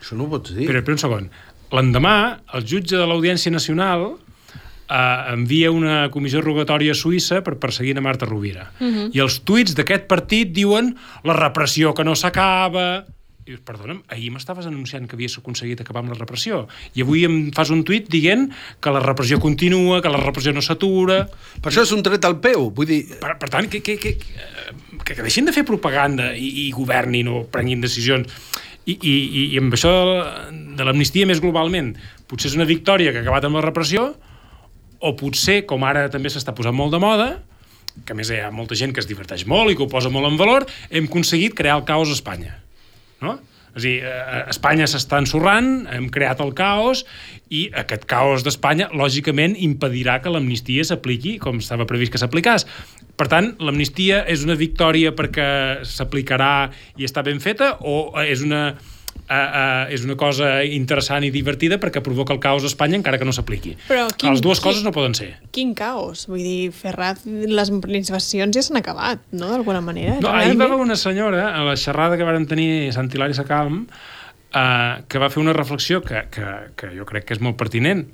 Això no ho pots dir. Però, però un segon. L'endemà, el jutge de l'Audiència Nacional eh, envia una comissió rogatòria a Suïssa per perseguir a Marta Rovira. Uh -huh. I els tuits d'aquest partit diuen la repressió que no s'acaba... I dius, perdona'm, ahir m'estaves anunciant que havies aconseguit acabar amb la repressió i avui em fas un tuit dient que la repressió continua, que la repressió no s'atura... Per això és un tret al peu. Vull dir, Per, per tant, que, que, que, que, que deixin de fer propaganda i, i governin o prenguin decisions. I, i, I amb això de l'amnistia més globalment, potser és una victòria que ha acabat amb la repressió, o potser, com ara també s'està posant molt de moda, que més hi ha molta gent que es diverteix molt i que ho posa molt en valor, hem aconseguit crear el caos a Espanya. No? És a dir, eh, Espanya s'està ensorrant, hem creat el caos i aquest caos d'Espanya, lògicament, impedirà que l'amnistia s'apliqui com estava previst que s'aplicàs. Per tant, l'amnistia és una victòria perquè s'aplicarà i està ben feta o és una, uh, uh, és una cosa interessant i divertida perquè provoca el caos a Espanya encara que no s'apliqui. Les dues quin- coses no poden ser. Quin caos. Vull dir, Ferraz, les manifestacions ja s'han acabat, no?, d'alguna manera. No, ahir va haver una senyora, a la xerrada que varen tenir Sant Hilari Sacalm, eh, que va fer una reflexió que, que, que jo crec que és molt pertinent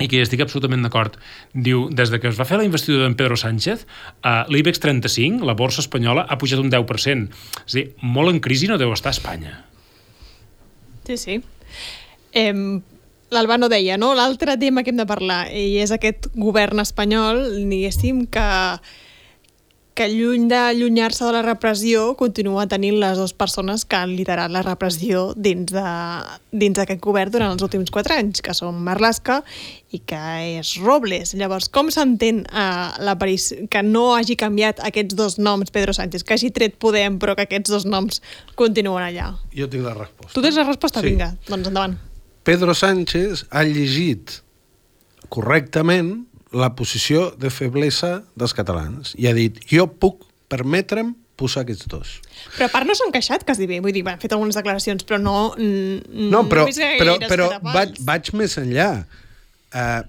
i que hi estic absolutament d'acord. Diu, des de que es va fer la investidura d'en Pedro Sánchez, eh, l'IBEX 35, la borsa espanyola, ha pujat un 10%. És a dir, molt en crisi no deu estar a Espanya. Sí, sí. Eh, L'Albano deia, no?, l'altre tema que hem de parlar, i és aquest govern espanyol, diguéssim, que, que lluny d'allunyar-se de la repressió continua tenint les dues persones que han liderat la repressió dins de- dins d'aquest govern durant els últims quatre anys, que són Marlaska i que és Robles. Llavors, com s'entén eh, que no hagi canviat aquests dos noms, Pedro Sánchez, que hagi tret Podem, però que aquests dos noms continuen allà? jo tinc la resposta. Tu tens la resposta? Sí. Vinga, doncs endavant. Pedro Sánchez ha llegit correctament la posició de feblesa dels catalans i ha dit, jo puc permetre'm posar aquests dos. Però a part no s'han queixat quasi bé, vull dir, han fet algunes declaracions, però no... No, però, gaires però, però vaig, vaig més enllà. Uh,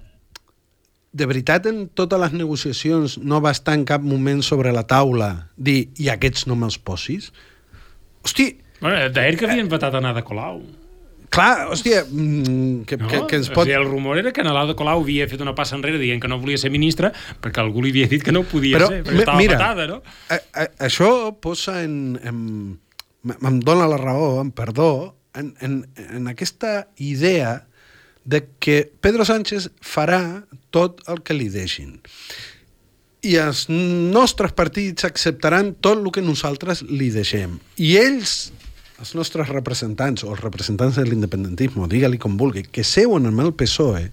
de veritat, en totes les negociacions no va estar en cap moment sobre la taula dir i aquests no me'ls posis? Hosti, Bueno, Deia que havien vetat anar de Colau. Clar, hòstia, mm, que, No? que, que ens O pot... sigui, el rumor era que Nadal de Colau havia fet una passa enrere dient que no volia ser ministre perquè algú li havia dit que no podia Però, ser, perquè estava mira, patada, no? A, a, això posa en... en em dona la raó, em perdó, en, en, en aquesta idea de que Pedro Sánchez farà tot el que li deixin. I els nostres partits acceptaran tot el que nosaltres li deixem. I ells, els nostres representants, o els representants de l'independentisme, digue-li com vulgui, que seuen amb el PSOE,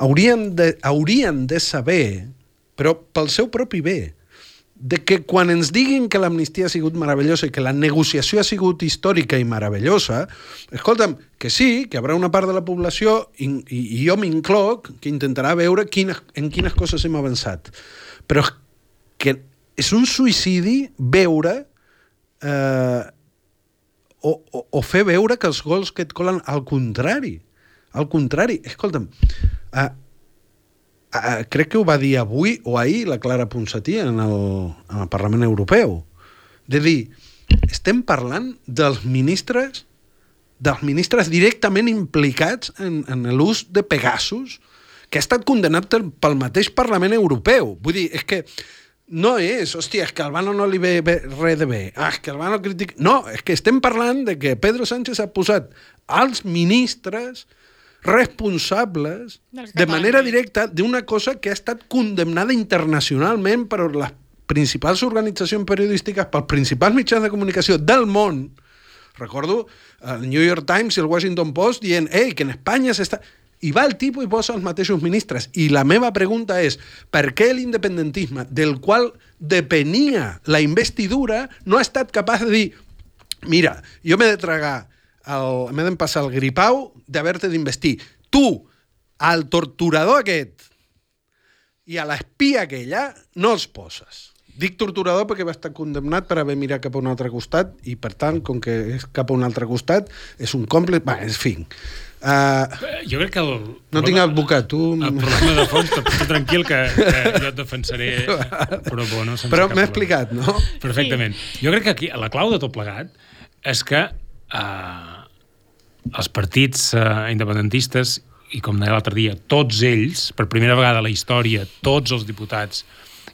haurien de, haurien de saber, però pel seu propi bé, de que quan ens diguin que l'amnistia ha sigut meravellosa i que la negociació ha sigut històrica i meravellosa, escolta'm, que sí, que hi haurà una part de la població, i, i, i jo m'incloc, que intentarà veure quines, en quines coses hem avançat. Però que és un suïcidi veure eh, o, o, o fer veure que els gols que et colen al contrari. Al contrari, escolta'm, eh, Uh, crec que ho va dir avui o ahir la Clara Ponsatí en el, en el Parlament Europeu. De dir, estem parlant dels ministres dels ministres directament implicats en, en l'ús de Pegasus, que ha estat condemnat pel mateix Parlament Europeu. Vull dir, és que no és, hòstia, és que Albano no li ve, ve res de bé. Ah, és que Albano critica... No, és que estem parlant de que Pedro Sánchez ha posat als ministres responsables de manera directa d'una cosa que ha estat condemnada internacionalment per les principals organitzacions periodístiques, pels principals mitjans de comunicació del món. Recordo el New York Times i el Washington Post dient ei, que en Espanya s'està... I va el tipus i posa els mateixos ministres. I la meva pregunta és, per què l'independentisme, del qual depenia la investidura, no ha estat capaç de dir mira, jo m'he de tragar m'he d'empassar el gripau d'haver-te d'investir. Tu, al torturador aquest i a l'espia aquella, no els poses. Dic torturador perquè va estar condemnat per haver mirat cap a un altre costat i, per tant, com que és cap a un altre costat, és un còmplice... Va, en fi. Uh, jo crec que el... No tinc advocat, tu... El problema de fons, tranquil, que, que jo et defensaré però bueno, Però m'he explicat, no? Perfectament. Jo crec que aquí la clau de tot plegat és que uh, els partits uh, independentistes, i com deia l'altre dia, tots ells, per primera vegada a la història, tots els diputats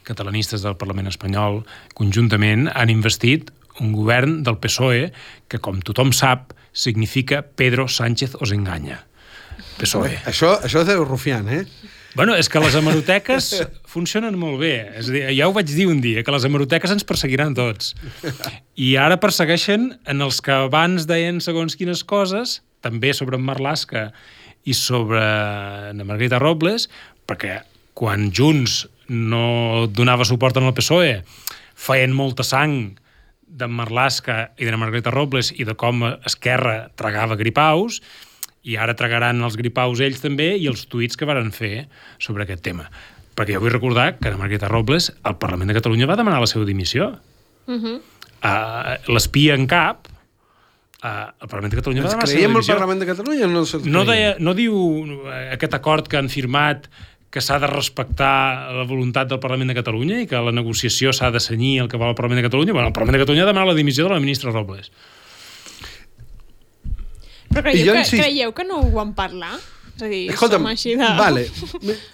catalanistes del Parlament espanyol, conjuntament han investit un govern del PSOE que, com tothom sap, significa Pedro Sánchez os enganya. PSOE. Això, això és de Rufián, eh? Bueno, és que les hemeroteques funcionen molt bé. És dir, ja ho vaig dir un dia, que les hemeroteques ens perseguiran tots. I ara persegueixen en els que abans deien segons quines coses, també sobre en Marlaska i sobre en Margarita Robles, perquè quan Junts no donava suport el PSOE, feien molta sang d'en Marlaska i de Margarita Robles i de com Esquerra tragava gripaus, i ara tragaran els gripaus ells també i els tuits que varen fer sobre aquest tema. Perquè jo vull recordar que la Margarita Robles al Parlament de Catalunya va demanar la seva dimissió. Uh -huh. uh, L'espia en cap uh, el Parlament de Catalunya Ens va demanar la seva dimissió. el Parlament de Catalunya no no, deia, no diu aquest acord que han firmat que s'ha de respectar la voluntat del Parlament de Catalunya i que la negociació s'ha de senyir el que vol el Parlament de Catalunya. Bueno, el Parlament de Catalunya ha demanat la dimissió de la ministra Robles. Però creieu, que, insist... creieu que no ho van parlar? És a dir, Escolta'm, som així de... vale,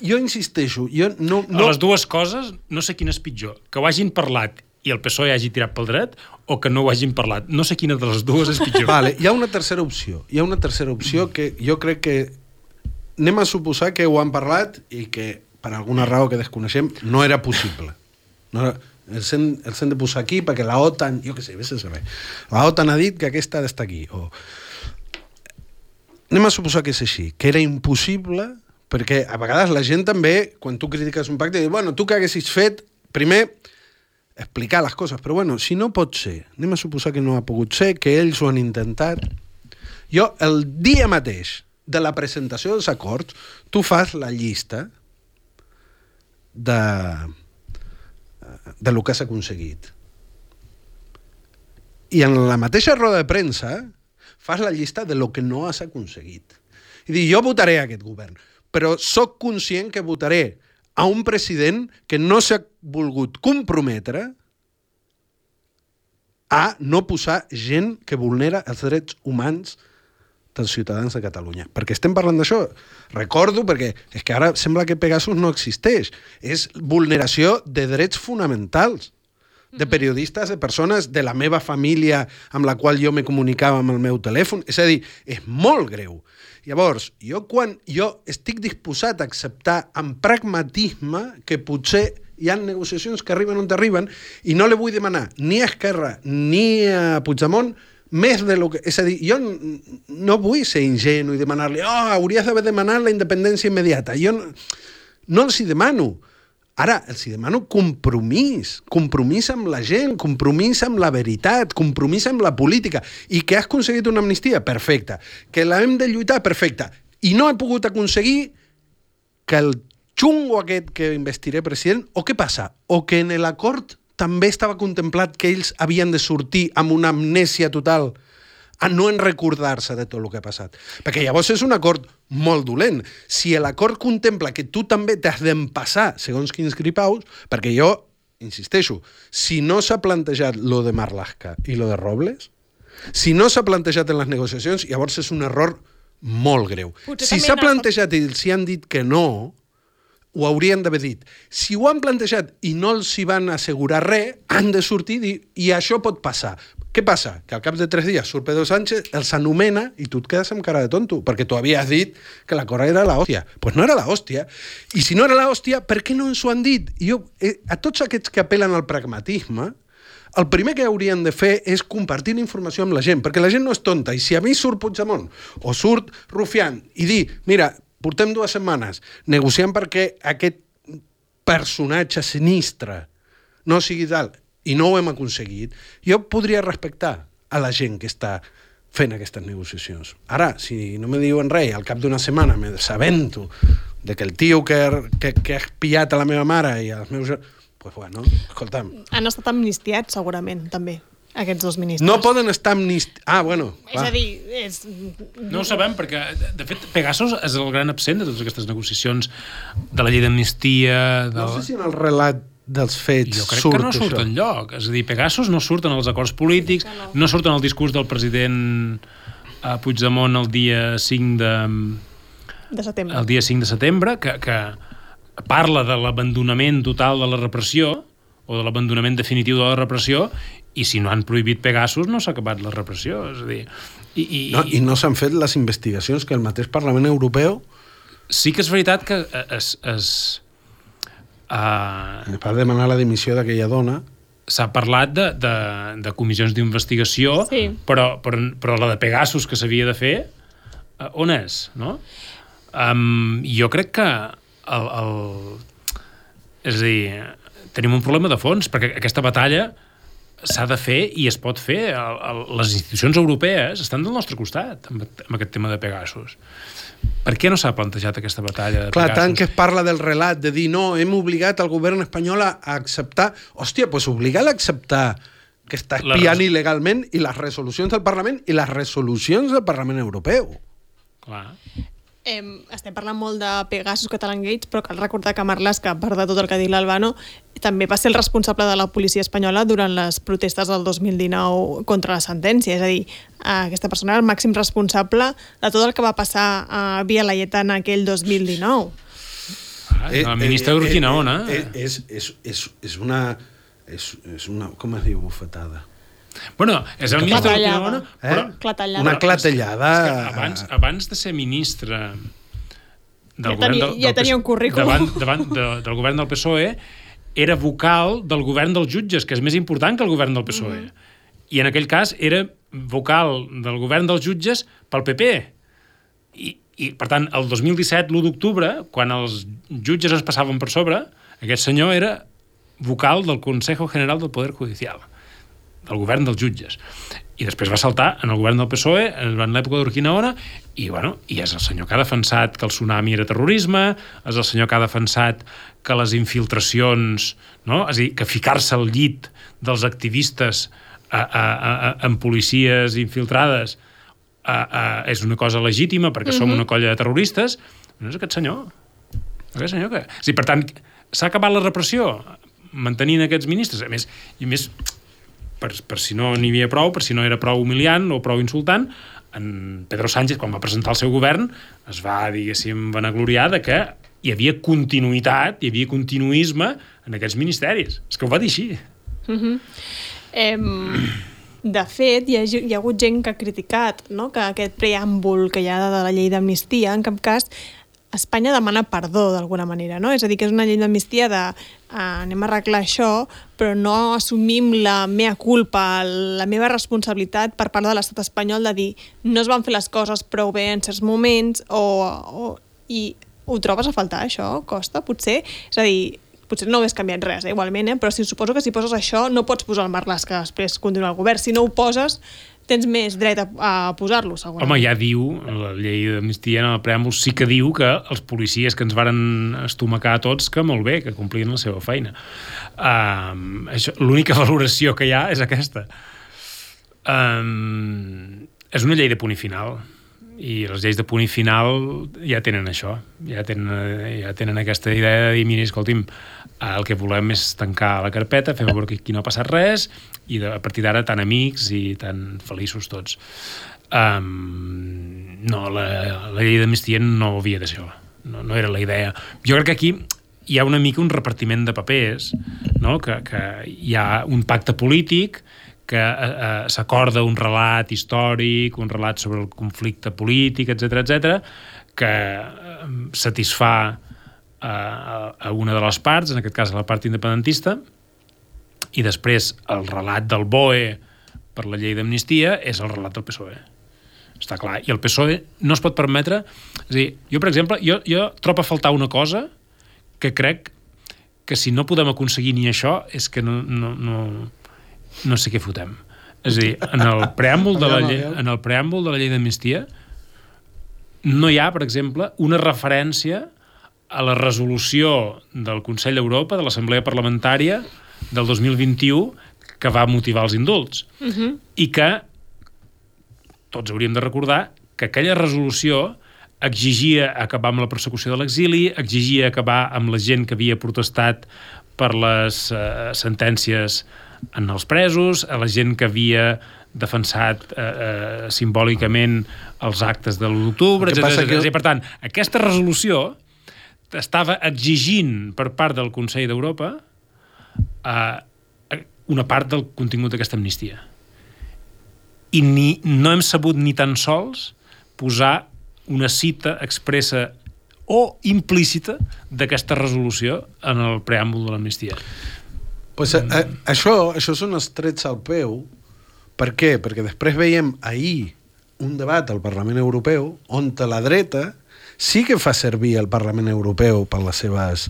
jo insisteixo, jo no, no... A les dues coses, no sé quina és pitjor. Que ho hagin parlat i el PSOE hagi tirat pel dret o que no ho hagin parlat. No sé quina de les dues és pitjor. Vale, hi ha una tercera opció. Hi ha una tercera opció que jo crec que anem a suposar que ho han parlat i que per alguna raó que desconeixem no era possible. No era, els hem, els hem de posar aquí perquè la OTAN, jo què sé, vés a saber, la OTAN ha dit que aquesta ha d'estar aquí. O, anem a suposar que és així, que era impossible, perquè a vegades la gent també, quan tu critiques un pacte, diu, bueno, tu que haguessis fet, primer, explicar les coses, però bueno, si no pot ser, anem a suposar que no ha pogut ser, que ells ho han intentat, jo el dia mateix de la presentació dels acords, tu fas la llista de, de lo que has aconseguit. I en la mateixa roda de premsa fas la llista de lo que no has aconseguit. I dir, jo votaré aquest govern, però sóc conscient que votaré a un president que no s'ha volgut comprometre a no posar gent que vulnera els drets humans dels ciutadans de Catalunya. Perquè estem parlant d'això. Recordo, perquè és que ara sembla que Pegasus no existeix. És vulneració de drets fonamentals. de periodistes, de persones de la meva família amb la qual jo me comunicava amb el meu telèfon. És a dir, és molt greu. Llavors, jo quan jo estic disposat a acceptar amb pragmatisme que potser hi ha negociacions que arriben on arriben i no le vull demanar ni a Esquerra ni a Puigdemont més de lo que... És a dir, jo no vull ser ingenu i demanar-li oh, hauries d'haver demanat la independència immediata. Jo no, no els hi demano. Ara, els hi demano compromís, compromís amb la gent, compromís amb la veritat, compromís amb la política. I que has aconseguit una amnistia? Perfecte. Que la hem de lluitar? Perfecte. I no he pogut aconseguir que el xungo aquest que investiré president, o què passa? O que en l'acord també estava contemplat que ells havien de sortir amb una amnèsia total a no en recordar-se de tot el que ha passat. Perquè llavors és un acord molt dolent. Si l'acord contempla que tu també t'has d'empassar segons quins gripaus, perquè jo, insisteixo, si no s'ha plantejat lo de Marlaska i lo de Robles, si no s'ha plantejat en les negociacions, llavors és un error molt greu. Potser si s'ha plantejat i els han dit que no, ho haurien d'haver dit. Si ho han plantejat i no els hi van assegurar res, han de sortir i i això pot passar. Què passa? Que al cap de tres dies surt Pedro Sánchez, els anomena i tu et quedes amb cara de tonto, perquè tu havies dit que la cosa era la hòstia. Doncs pues no era la hòstia. I si no era la hòstia, per què no ens ho han dit? I jo, eh, a tots aquests que apel·len al pragmatisme, el primer que haurien de fer és compartir la informació amb la gent, perquè la gent no és tonta, i si a mi surt Puigdemont o surt Rufián i dir, mira, portem dues setmanes negociant perquè aquest personatge sinistre no sigui tal, i no ho hem aconseguit, jo podria respectar a la gent que està fent aquestes negociacions. Ara, si no me diuen res, al cap d'una setmana me sabento de que el tio que, que, que ha espiat a la meva mare i als meus... Pues bueno, escolta'm... Han estat amnistiats, segurament, també aquests dos ministres. No poden estar amnist... Ah, bueno. És va. a dir... És... No ho sabem, perquè, de fet, Pegasus és el gran absent de totes aquestes negociacions de la llei d'amnistia... Del... No sé si en el relat dels fets jo crec surt que no surt això. enlloc és a dir, Pegasus no surten els acords polítics no, no surten el discurs del president a eh, Puigdemont el dia 5 de, de setembre el dia 5 de setembre que, que parla de l'abandonament total de la repressió o de l'abandonament definitiu de la repressió i si no han prohibit Pegasus no s'ha acabat la repressió és a dir, i, i, no, i no s'han fet les investigacions que el mateix Parlament Europeu sí que és veritat que es, es, uh, per demanar la dimissió d'aquella dona s'ha parlat de, de, de comissions d'investigació sí. però, però, però la de Pegasus que s'havia de fer uh, on és? No? Um, jo crec que el, el, és a dir tenim un problema de fons, perquè aquesta batalla s'ha de fer i es pot fer. El, el, les institucions europees estan del nostre costat amb, amb aquest tema de Pegasus. Per què no s'ha plantejat aquesta batalla de Clar, Pegasus? tant que es parla del relat, de dir no, hem obligat el govern espanyol a acceptar... Hòstia, doncs pues obligar a acceptar que està espiant res... il·legalment i les resolucions del Parlament i les resolucions del Parlament Europeu. Clar. Eh, estem parlant molt de Pegasus Catalan Gates, però cal recordar que Marlaska, a part de tot el que ha dit l'Albano, també va ser el responsable de la policia espanyola durant les protestes del 2019 contra la sentència. És a dir, aquesta persona era el màxim responsable de tot el que va passar a Via Laietana aquell 2019. Ah, el ministre eh, d'Urquinaona. Eh, eh, és, és, és, és una... És, és una... Com es diu bufetada? Bueno, és el ministre d'Urquinaona... Eh? Però, clatellada. Una clatellada... abans, abans de ser ministre del ja govern tenia, del, ja tenia un currículum. Davant, davant de, del govern del PSOE era vocal del govern dels jutges, que és més important que el govern del PSOE. Mm -hmm. I en aquell cas era vocal del govern dels jutges pel PP. I, i per tant, el 2017, l'1 d'octubre, quan els jutges es passaven per sobre, aquest senyor era vocal del Consejo General del Poder Judicial del govern dels jutges. I després va saltar en el govern del PSOE en l'època d'Urquinaona i, bueno, i és el senyor que ha defensat que el tsunami era terrorisme, és el senyor que ha defensat que les infiltracions, no? és a dir, que ficar-se al llit dels activistes a, a, a, amb policies infiltrades a, a, és una cosa legítima perquè mm -hmm. som una colla de terroristes, no és aquest senyor. Aquest senyor que... És dir, per tant, s'ha acabat la repressió mantenint aquests ministres. A més, i a més per, per si no n'hi havia prou, per si no era prou humiliant o prou insultant, en Pedro Sánchez, quan va presentar el seu govern, es va, diguéssim, vanagloriar de que hi havia continuïtat, hi havia continuisme en aquests ministeris. És que ho va dir així. Mm -hmm. em, de fet, hi ha, hi ha hagut gent que ha criticat no? que aquest preàmbul que hi ha de la llei d'amnistia, en cap cas, Espanya demana perdó d'alguna manera, no? És a dir, que és una llei d'amnistia de uh, anem a arreglar això, però no assumim la meva culpa, la meva responsabilitat per part de l'estat espanyol de dir no es van fer les coses prou bé en certs moments o, o i ho trobes a faltar, això? Costa, potser? És a dir, potser no hagués canviat res, eh, igualment, eh? però si suposo que si poses això no pots posar el Marlask que després continua el govern. Si no ho poses, tens més dret a, a posar-lo, segurament. Home, ja diu, la llei d'amnistia en el preàmbul sí que diu que els policies que ens varen estomacar a tots que molt bé, que complien la seva feina. Um, L'única valoració que hi ha és aquesta. Um, és una llei de punt i final i les lleis de punt i final ja tenen això, ja tenen, ja tenen aquesta idea de dir, mira, escolti'm, el que volem és tancar la carpeta, fer veure que aquí no ha passat res i de, a partir d'ara tan amics i tan feliços tots. Um, no, la, la llei d'amnistia no havia de ser no, no era la idea. Jo crec que aquí hi ha una mica un repartiment de papers, no? que, que hi ha un pacte polític que eh, eh, s'acorda un relat històric, un relat sobre el conflicte polític, etc etc, que eh, satisfà eh, a una de les parts, en aquest cas a la part independentista, i després el relat del BOE per la llei d'amnistia és el relat del PSOE. Està clar. I el PSOE no es pot permetre... És a dir, jo, per exemple, jo, jo trobo a faltar una cosa que crec que si no podem aconseguir ni això és que no, no, no, no sé què fotem. És a dir, en el preàmbul de la llei, en el preàmbul de la llei d'amnistia no hi ha, per exemple, una referència a la resolució del Consell d'Europa, de l'Assemblea Parlamentària del 2021, que va motivar els indults. Uh -huh. I que tots hauríem de recordar que aquella resolució exigia acabar amb la persecució de l'exili, exigia acabar amb la gent que havia protestat per les uh, sentències en els presos, a la gent que havia defensat eh, eh, simbòlicament els actes de l'1 d'octubre, etc. Que... I, per tant, aquesta resolució estava exigint per part del Consell d'Europa eh, una part del contingut d'aquesta amnistia. I ni, no hem sabut ni tan sols posar una cita expressa o implícita d'aquesta resolució en el preàmbul de l'amnistia. Pues, a, a, això, això són els trets al peu. Per què? Perquè després veiem ahir un debat al Parlament Europeu on la dreta sí que fa servir el Parlament Europeu per les seves,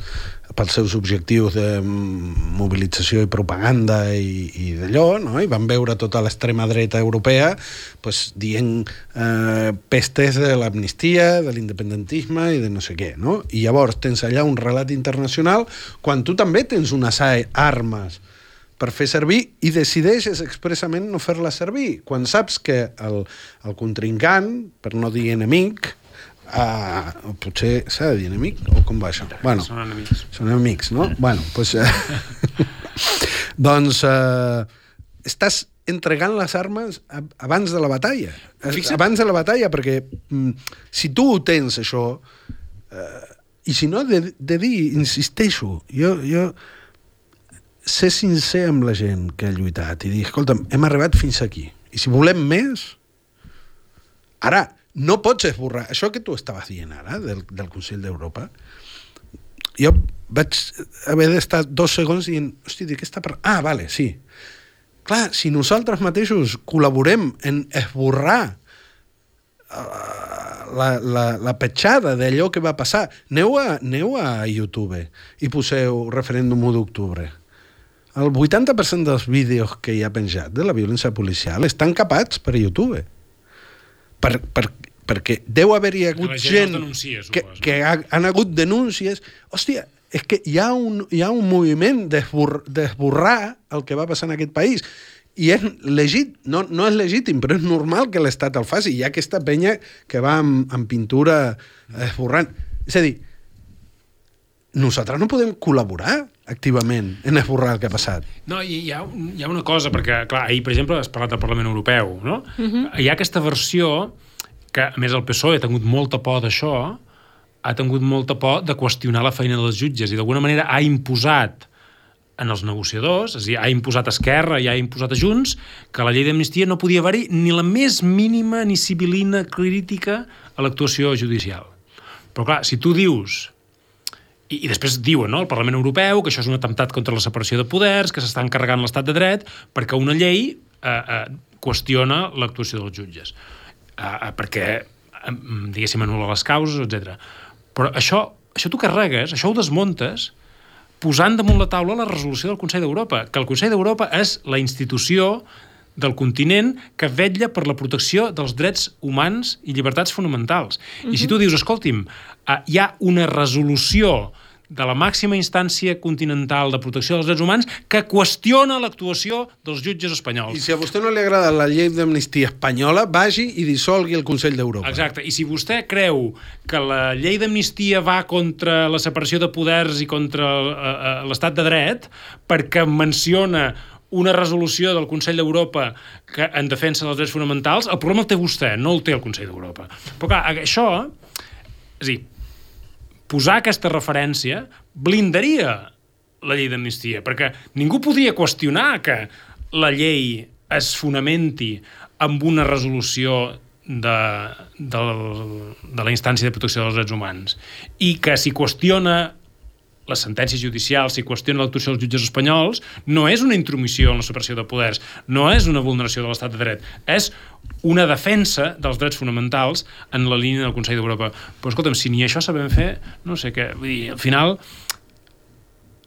pels seus objectius de mobilització i propaganda i, i d'allò, no? i van veure tota l'extrema dreta europea pues, dient eh, pestes de l'amnistia, de l'independentisme i de no sé què. No? I llavors tens allà un relat internacional quan tu també tens unes armes per fer servir i decideixes expressament no fer-la servir. Quan saps que el, el contrincant, per no dir enemic, Uh, potser s'ha de dir enemic o com va això? Bueno, són enemics. Són enemics, no? Bueno, pues, uh, doncs uh, estàs entregant les armes abans de la batalla. Fixa't. Abans de la batalla, perquè mm, si tu ho tens, això, uh, i si no, de, de dir, insisteixo, jo, jo ser sincer amb la gent que ha lluitat i dir, escolta'm, hem arribat fins aquí, i si volem més, ara, no pots esborrar... Això que tu estaves dient ara, del, del Consell d'Europa, jo vaig haver d'estar dos segons dient, hosti, de què està parlant? Ah, vale, sí. Clar, si nosaltres mateixos col·laborem en esborrar uh, la, la, la petjada d'allò que va passar, aneu a, aneu a YouTube i poseu referèndum 1 d'octubre. El 80% dels vídeos que hi ha penjat de la violència policial estan capats per YouTube per, per, perquè deu haver-hi hagut gent, gent denuncia, que, que ha, han hagut denúncies. Hòstia, és que hi ha un, hi ha un moviment d'esborrar el que va passar en aquest país i és legit, no, no és legítim, però és normal que l'Estat el faci. Hi ha aquesta penya que va amb, amb pintura esborrant. És a dir, nosaltres no podem col·laborar activament en esborrar el que ha passat. No, hi ha, hi ha una cosa, perquè, clar, ahir, per exemple, has parlat del Parlament Europeu, no? Uh mhm. -huh. Hi ha aquesta versió que, a més, el PSOE ha tingut molta por d'això, ha tingut molta por de qüestionar la feina dels jutges i d'alguna manera ha imposat en els negociadors, és a dir, ha imposat Esquerra i ha imposat a Junts, que la llei d'amnistia no podia haver-hi ni la més mínima ni civilina crítica a l'actuació judicial. Però clar, si tu dius i, i després diuen, no?, el Parlament Europeu, que això és un atemptat contra la separació de poders, que s'està encarregant l'estat de dret, perquè una llei eh, eh, qüestiona l'actuació dels jutges. Eh, eh, perquè, eh, diguéssim, anul·la les causes, etc. Però això, això tu carregues, això ho desmuntes, posant damunt la taula la resolució del Consell d'Europa, que el Consell d'Europa és la institució del continent que vetlla per la protecció dels drets humans i llibertats fonamentals. Uh -huh. I si tu dius, escolti'm, uh, hi ha una resolució de la màxima instància continental de protecció dels drets humans que qüestiona l'actuació dels jutges espanyols. I si a vostè no li agrada la llei d'amnistia espanyola, vagi i dissolgui el Consell d'Europa. Exacte. I si vostè creu que la llei d'amnistia va contra la separació de poders i contra uh, uh, l'estat de dret, perquè menciona una resolució del Consell d'Europa que en defensa dels drets fonamentals, el problema el té vostè, no el té el Consell d'Europa. Però clar, això, és a dir, posar aquesta referència blindaria la llei d'amnistia, perquè ningú podia qüestionar que la llei es fonamenti amb una resolució de, de, de la instància de protecció dels drets humans i que si qüestiona les sentències judicials, si qüestiona l'actuació dels jutges espanyols, no és una intromissió en la separació de poders, no és una vulneració de l'estat de dret, és una defensa dels drets fonamentals en la línia del Consell d'Europa. Però escolta'm, si ni això sabem fer, no sé què, vull dir, al final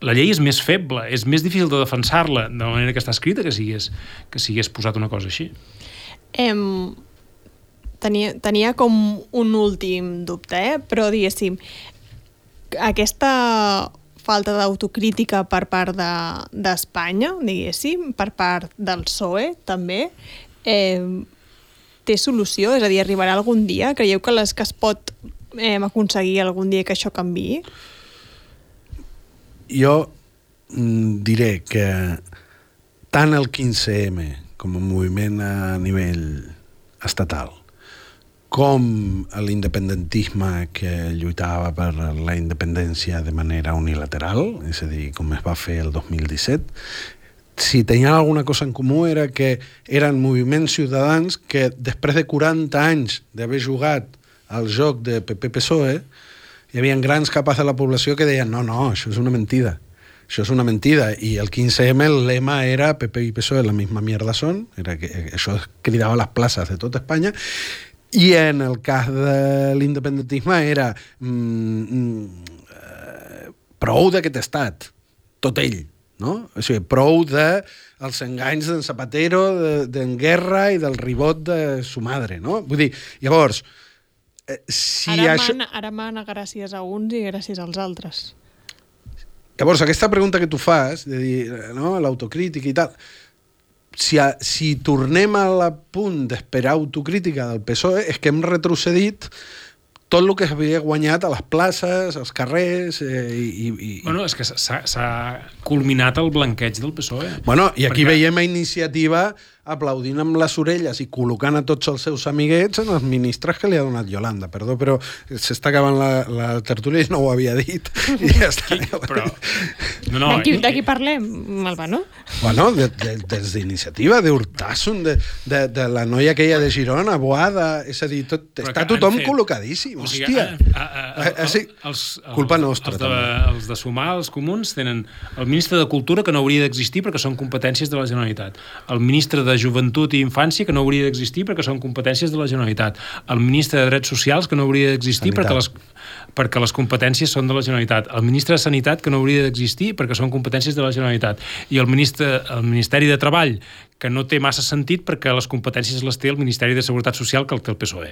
la llei és més feble, és més difícil de defensar-la de la manera que està escrita que si que si posat una cosa així. Em, tenia, tenia com un últim dubte, eh? però diguéssim, aquesta falta d'autocrítica per part d'Espanya, de, diguéssim, per part del PSOE, també, eh, té solució? És a dir, arribarà algun dia? Creieu que, les, que es pot eh, aconseguir algun dia que això canvi? Jo mm, diré que tant el 15M com a moviment a nivell estatal com l'independentisme que lluitava per la independència de manera unilateral, és a dir, com es va fer el 2017, si tenien alguna cosa en comú era que eren moviments ciutadans que després de 40 anys d'haver jugat al joc de PP-PSOE, hi havia grans capes de la població que deien no, no, això és una mentida. Això és una mentida. I el 15M el lema era PP i PSOE la misma mierda són, era que això cridava les places de tota Espanya, i en el cas de l'independentisme era mm, mm, eh, prou d'aquest estat, tot ell, no? O sigui, prou de els enganys d'en Zapatero, d'en de, Guerra i del ribot de su madre, no? Vull dir, llavors, eh, si ara això... Mana, ara mana gràcies a uns i gràcies als altres. Llavors, aquesta pregunta que tu fas, de dir, no, l'autocrítica i tal, si, a, si tornem a la punt d'esperar autocrítica del PSOE és que hem retrocedit tot el que s'havia guanyat a les places, als carrers... Eh, i, i, bueno, és que s'ha culminat el blanqueig del PSOE. Bueno, i aquí perquè... veiem a iniciativa aplaudint amb les orelles i col·locant a tots els seus amiguets en els ministres que li ha donat Yolanda. Perdó, però s'està acabant la, la tertúlia i no ho havia dit. I ja està. Qui, però... No, no, de, qui, de qui parlem, Malva, no? Bueno, de, de, des d'iniciativa, d'Hurtasson, de, de, de la noia aquella de Girona, Boada, és a dir, tot, està tothom fet, col·locadíssim, o sigui, hòstia. A, a, a, a, sí, els, culpa nostra, els de, també. Els de sumar, els comuns, tenen el ministre de Cultura, que no hauria d'existir perquè són competències de la Generalitat. El ministre de de Joventut i Infància, que no hauria d'existir perquè són competències de la Generalitat. El ministre de Drets Socials, que no hauria d'existir perquè les, perquè les competències són de la Generalitat. El ministre de Sanitat, que no hauria d'existir perquè són competències de la Generalitat. I el, ministre, el Ministeri de Treball, que no té massa sentit perquè les competències les té el Ministeri de Seguretat Social que el té el PSOE.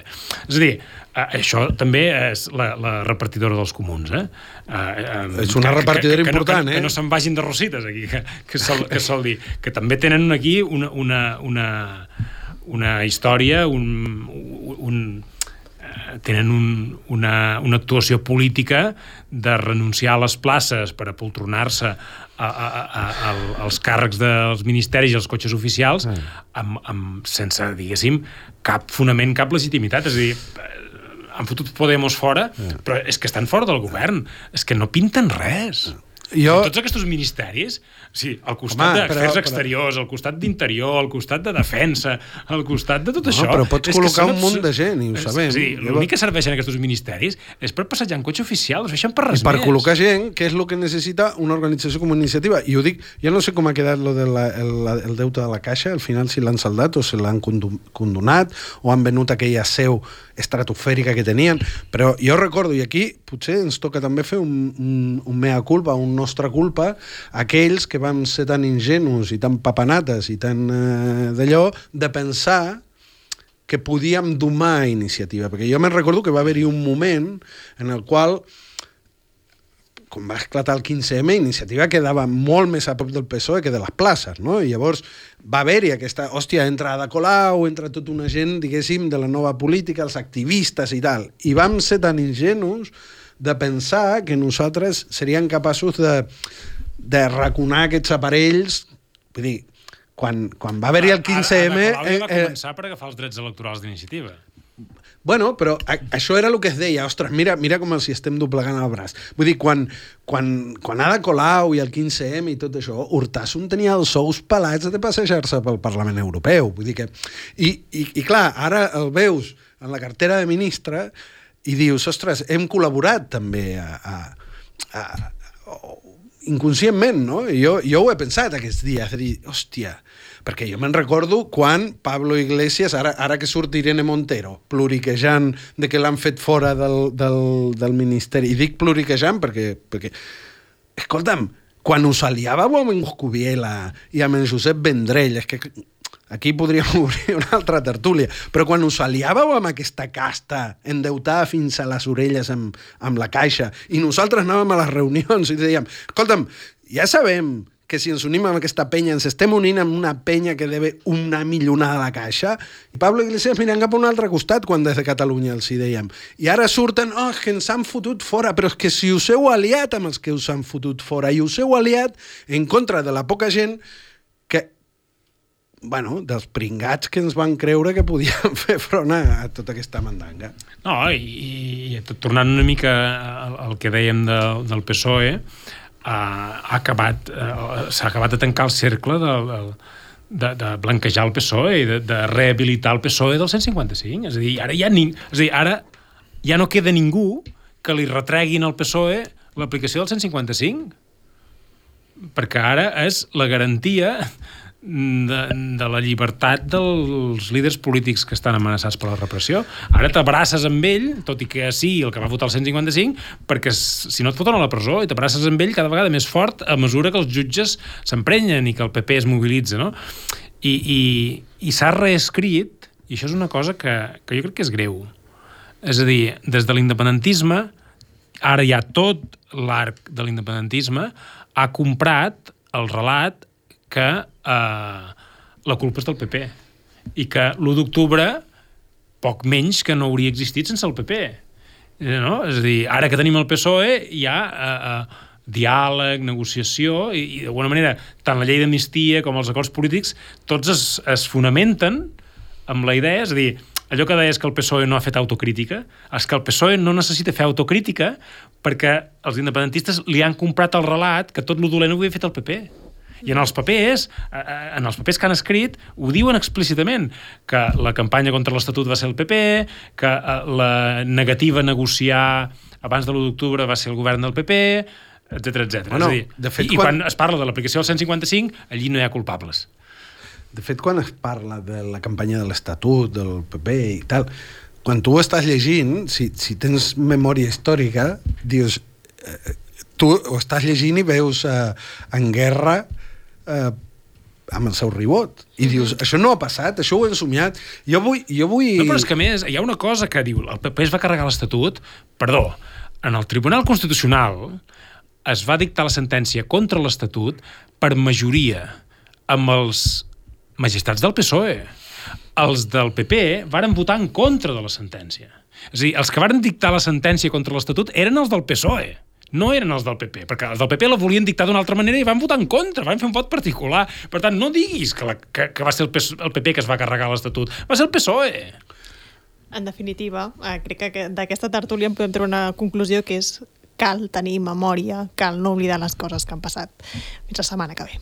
És a dir, eh, això també és la, la repartidora dels comuns. Eh? Eh, és una repartidora que, que, important, que, eh? Que no se'n vagin de rosites aquí, que, que, sol, que sol dir. Que també tenen aquí una, una, una, una història, un, un, tenen un, una, una actuació política de renunciar a les places per apoltronar-se a, a, a, a, als càrrecs dels ministeris i els cotxes oficials amb, amb, sense, diguéssim, cap fonament, cap legitimitat. És a dir, han fotut Podemos fora, però és que estan fora del govern. És que no pinten res. Jo... Tots aquests ministeris, sí, al costat d'afers però- exteriors, al costat d'interior, al costat de defensa, al costat de tot No, això... però pots és col·locar un munt de gent, i ho sabem. Sí, l'únic que serveixen aquests ministeris és per passejar en cotxe oficial, no serveixen per res I per més. col·locar gent, que és el que necessita una organització com iniciativa. I ho dic, jo no sé com ha quedat lo de la, el, el deute de la Caixa, al final si l'han saldat o si l'han condonat o han venut aquella seu estratosfèrica que tenien, però jo recordo, i aquí potser ens toca també fer un, un, un mea culpa, un nostra culpa, aquells que vam ser tan ingenus i tan papanates i tan eh, d'allò, de pensar que podíem domar iniciativa, perquè jo me'n recordo que va haver-hi un moment en el qual quan va esclatar el 15M, Iniciativa quedava molt més a prop del PSOE que de les places, no? I llavors va haver-hi aquesta... Hòstia, entra Ada Colau, entra tota una gent, diguéssim, de la nova política, els activistes i tal. I vam ser tan ingenus de pensar que nosaltres seríem capaços de, de raconar aquests aparells... Vull dir, quan, quan va haver-hi el 15M... Ara, ara, ara va eh, eh, començar per agafar els drets electorals d'iniciativa. Bueno, però això era el que es deia, ostres, mira, mira com els estem doblegant el braç. Vull dir, quan, quan, quan Ada Colau i el 15M i tot això, Hurtasun tenia els sous pelats de passejar-se pel Parlament Europeu. Vull dir que... I, i, I clar, ara el veus en la cartera de ministre i dius, ostres, hem col·laborat també a, a, a inconscientment, no? Jo, jo ho he pensat aquests dies, dir, hòstia, perquè jo me'n recordo quan Pablo Iglesias, ara, ara que surt Irene Montero, pluriquejant de que l'han fet fora del, del, del Ministeri, i dic pluriquejant perquè, perquè escolta'm, quan us aliàveu amb en Cubiela i amb en Josep Vendrell, és que aquí podríem obrir una altra tertúlia, però quan us aliàveu amb aquesta casta endeutada fins a les orelles amb, amb la caixa i nosaltres anàvem a les reunions i dèiem, escolta'm, ja sabem que si ens unim amb aquesta penya, ens estem unint amb una penya que debe una millonada a la caixa. I Pablo Iglesias mirant cap a un altre costat quan des de Catalunya els hi dèiem. I ara surten, oh, que ens han fotut fora, però és que si us heu aliat amb els que us han fotut fora i us heu aliat en contra de la poca gent bueno, dels pringats que ens van creure que podien fer front a, tota aquesta mandanga. No, i, i tornant una mica al, al que dèiem de, del PSOE, ha, ha acabat, eh, s'ha acabat de tancar el cercle de, de, de blanquejar el PSOE i de, de rehabilitar el PSOE del 155. És a dir, ara ja, ni, és a dir, ara ja no queda ningú que li retreguin al PSOE l'aplicació del 155 perquè ara és la garantia de, de la llibertat dels líders polítics que estan amenaçats per la repressió. Ara t'abraces amb ell, tot i que sí, el que va votar el 155, perquè si no et foten a la presó i t'abraces amb ell cada vegada més fort a mesura que els jutges s'emprenyen i que el PP es mobilitza, no? I, i, i s'ha reescrit, i això és una cosa que, que jo crec que és greu. És a dir, des de l'independentisme, ara ja tot l'arc de l'independentisme ha comprat el relat que eh, la culpa és del PP i que l'1 d'octubre poc menys que no hauria existit sense el PP. Eh, No? És a dir, ara que tenim el PSOE hi ha eh, eh, diàleg, negociació i, i d'alguna manera tant la llei d'amnistia com els acords polítics tots es, es fonamenten amb la idea, és a dir, allò que deies que el PSOE no ha fet autocrítica, és que el PSOE no necessita fer autocrítica perquè els independentistes li han comprat el relat que tot lo dolent ho havia fet el PP. I en els papers, eh, eh, en els papers que han escrit, ho diuen explícitament, que la campanya contra l'Estatut va ser el PP, que eh, la negativa a negociar abans de l'1 d'octubre va ser el govern del PP, etc etc. Bueno, és a dir, de fet, i, quan- i quan es parla de l'aplicació del 155, allí no hi ha culpables. De fet, quan es parla de la campanya de l'Estatut, del PP i tal, quan tu ho estàs llegint, si, si tens memòria històrica, dius... Eh, tu ho estàs llegint i veus eh, en guerra eh, amb el seu ribot. I dius, això no ha passat, això ho he somiat. Jo vull... Jo vull... No, però és que més, hi ha una cosa que diu, el PP es va carregar l'Estatut, perdó, en el Tribunal Constitucional es va dictar la sentència contra l'Estatut per majoria amb els magistrats del PSOE. Els del PP varen votar en contra de la sentència. És a dir, els que varen dictar la sentència contra l'Estatut eren els del PSOE no eren els del PP, perquè els del PP la volien dictar d'una altra manera i van votar en contra, van fer un vot particular. Per tant, no diguis que, la, que, que va ser el, PP que es va carregar l'Estatut, va ser el PSOE. En definitiva, eh, crec que d'aquesta tertúlia en podem treure una conclusió que és cal tenir memòria, cal no oblidar les coses que han passat. Fins la setmana que ve.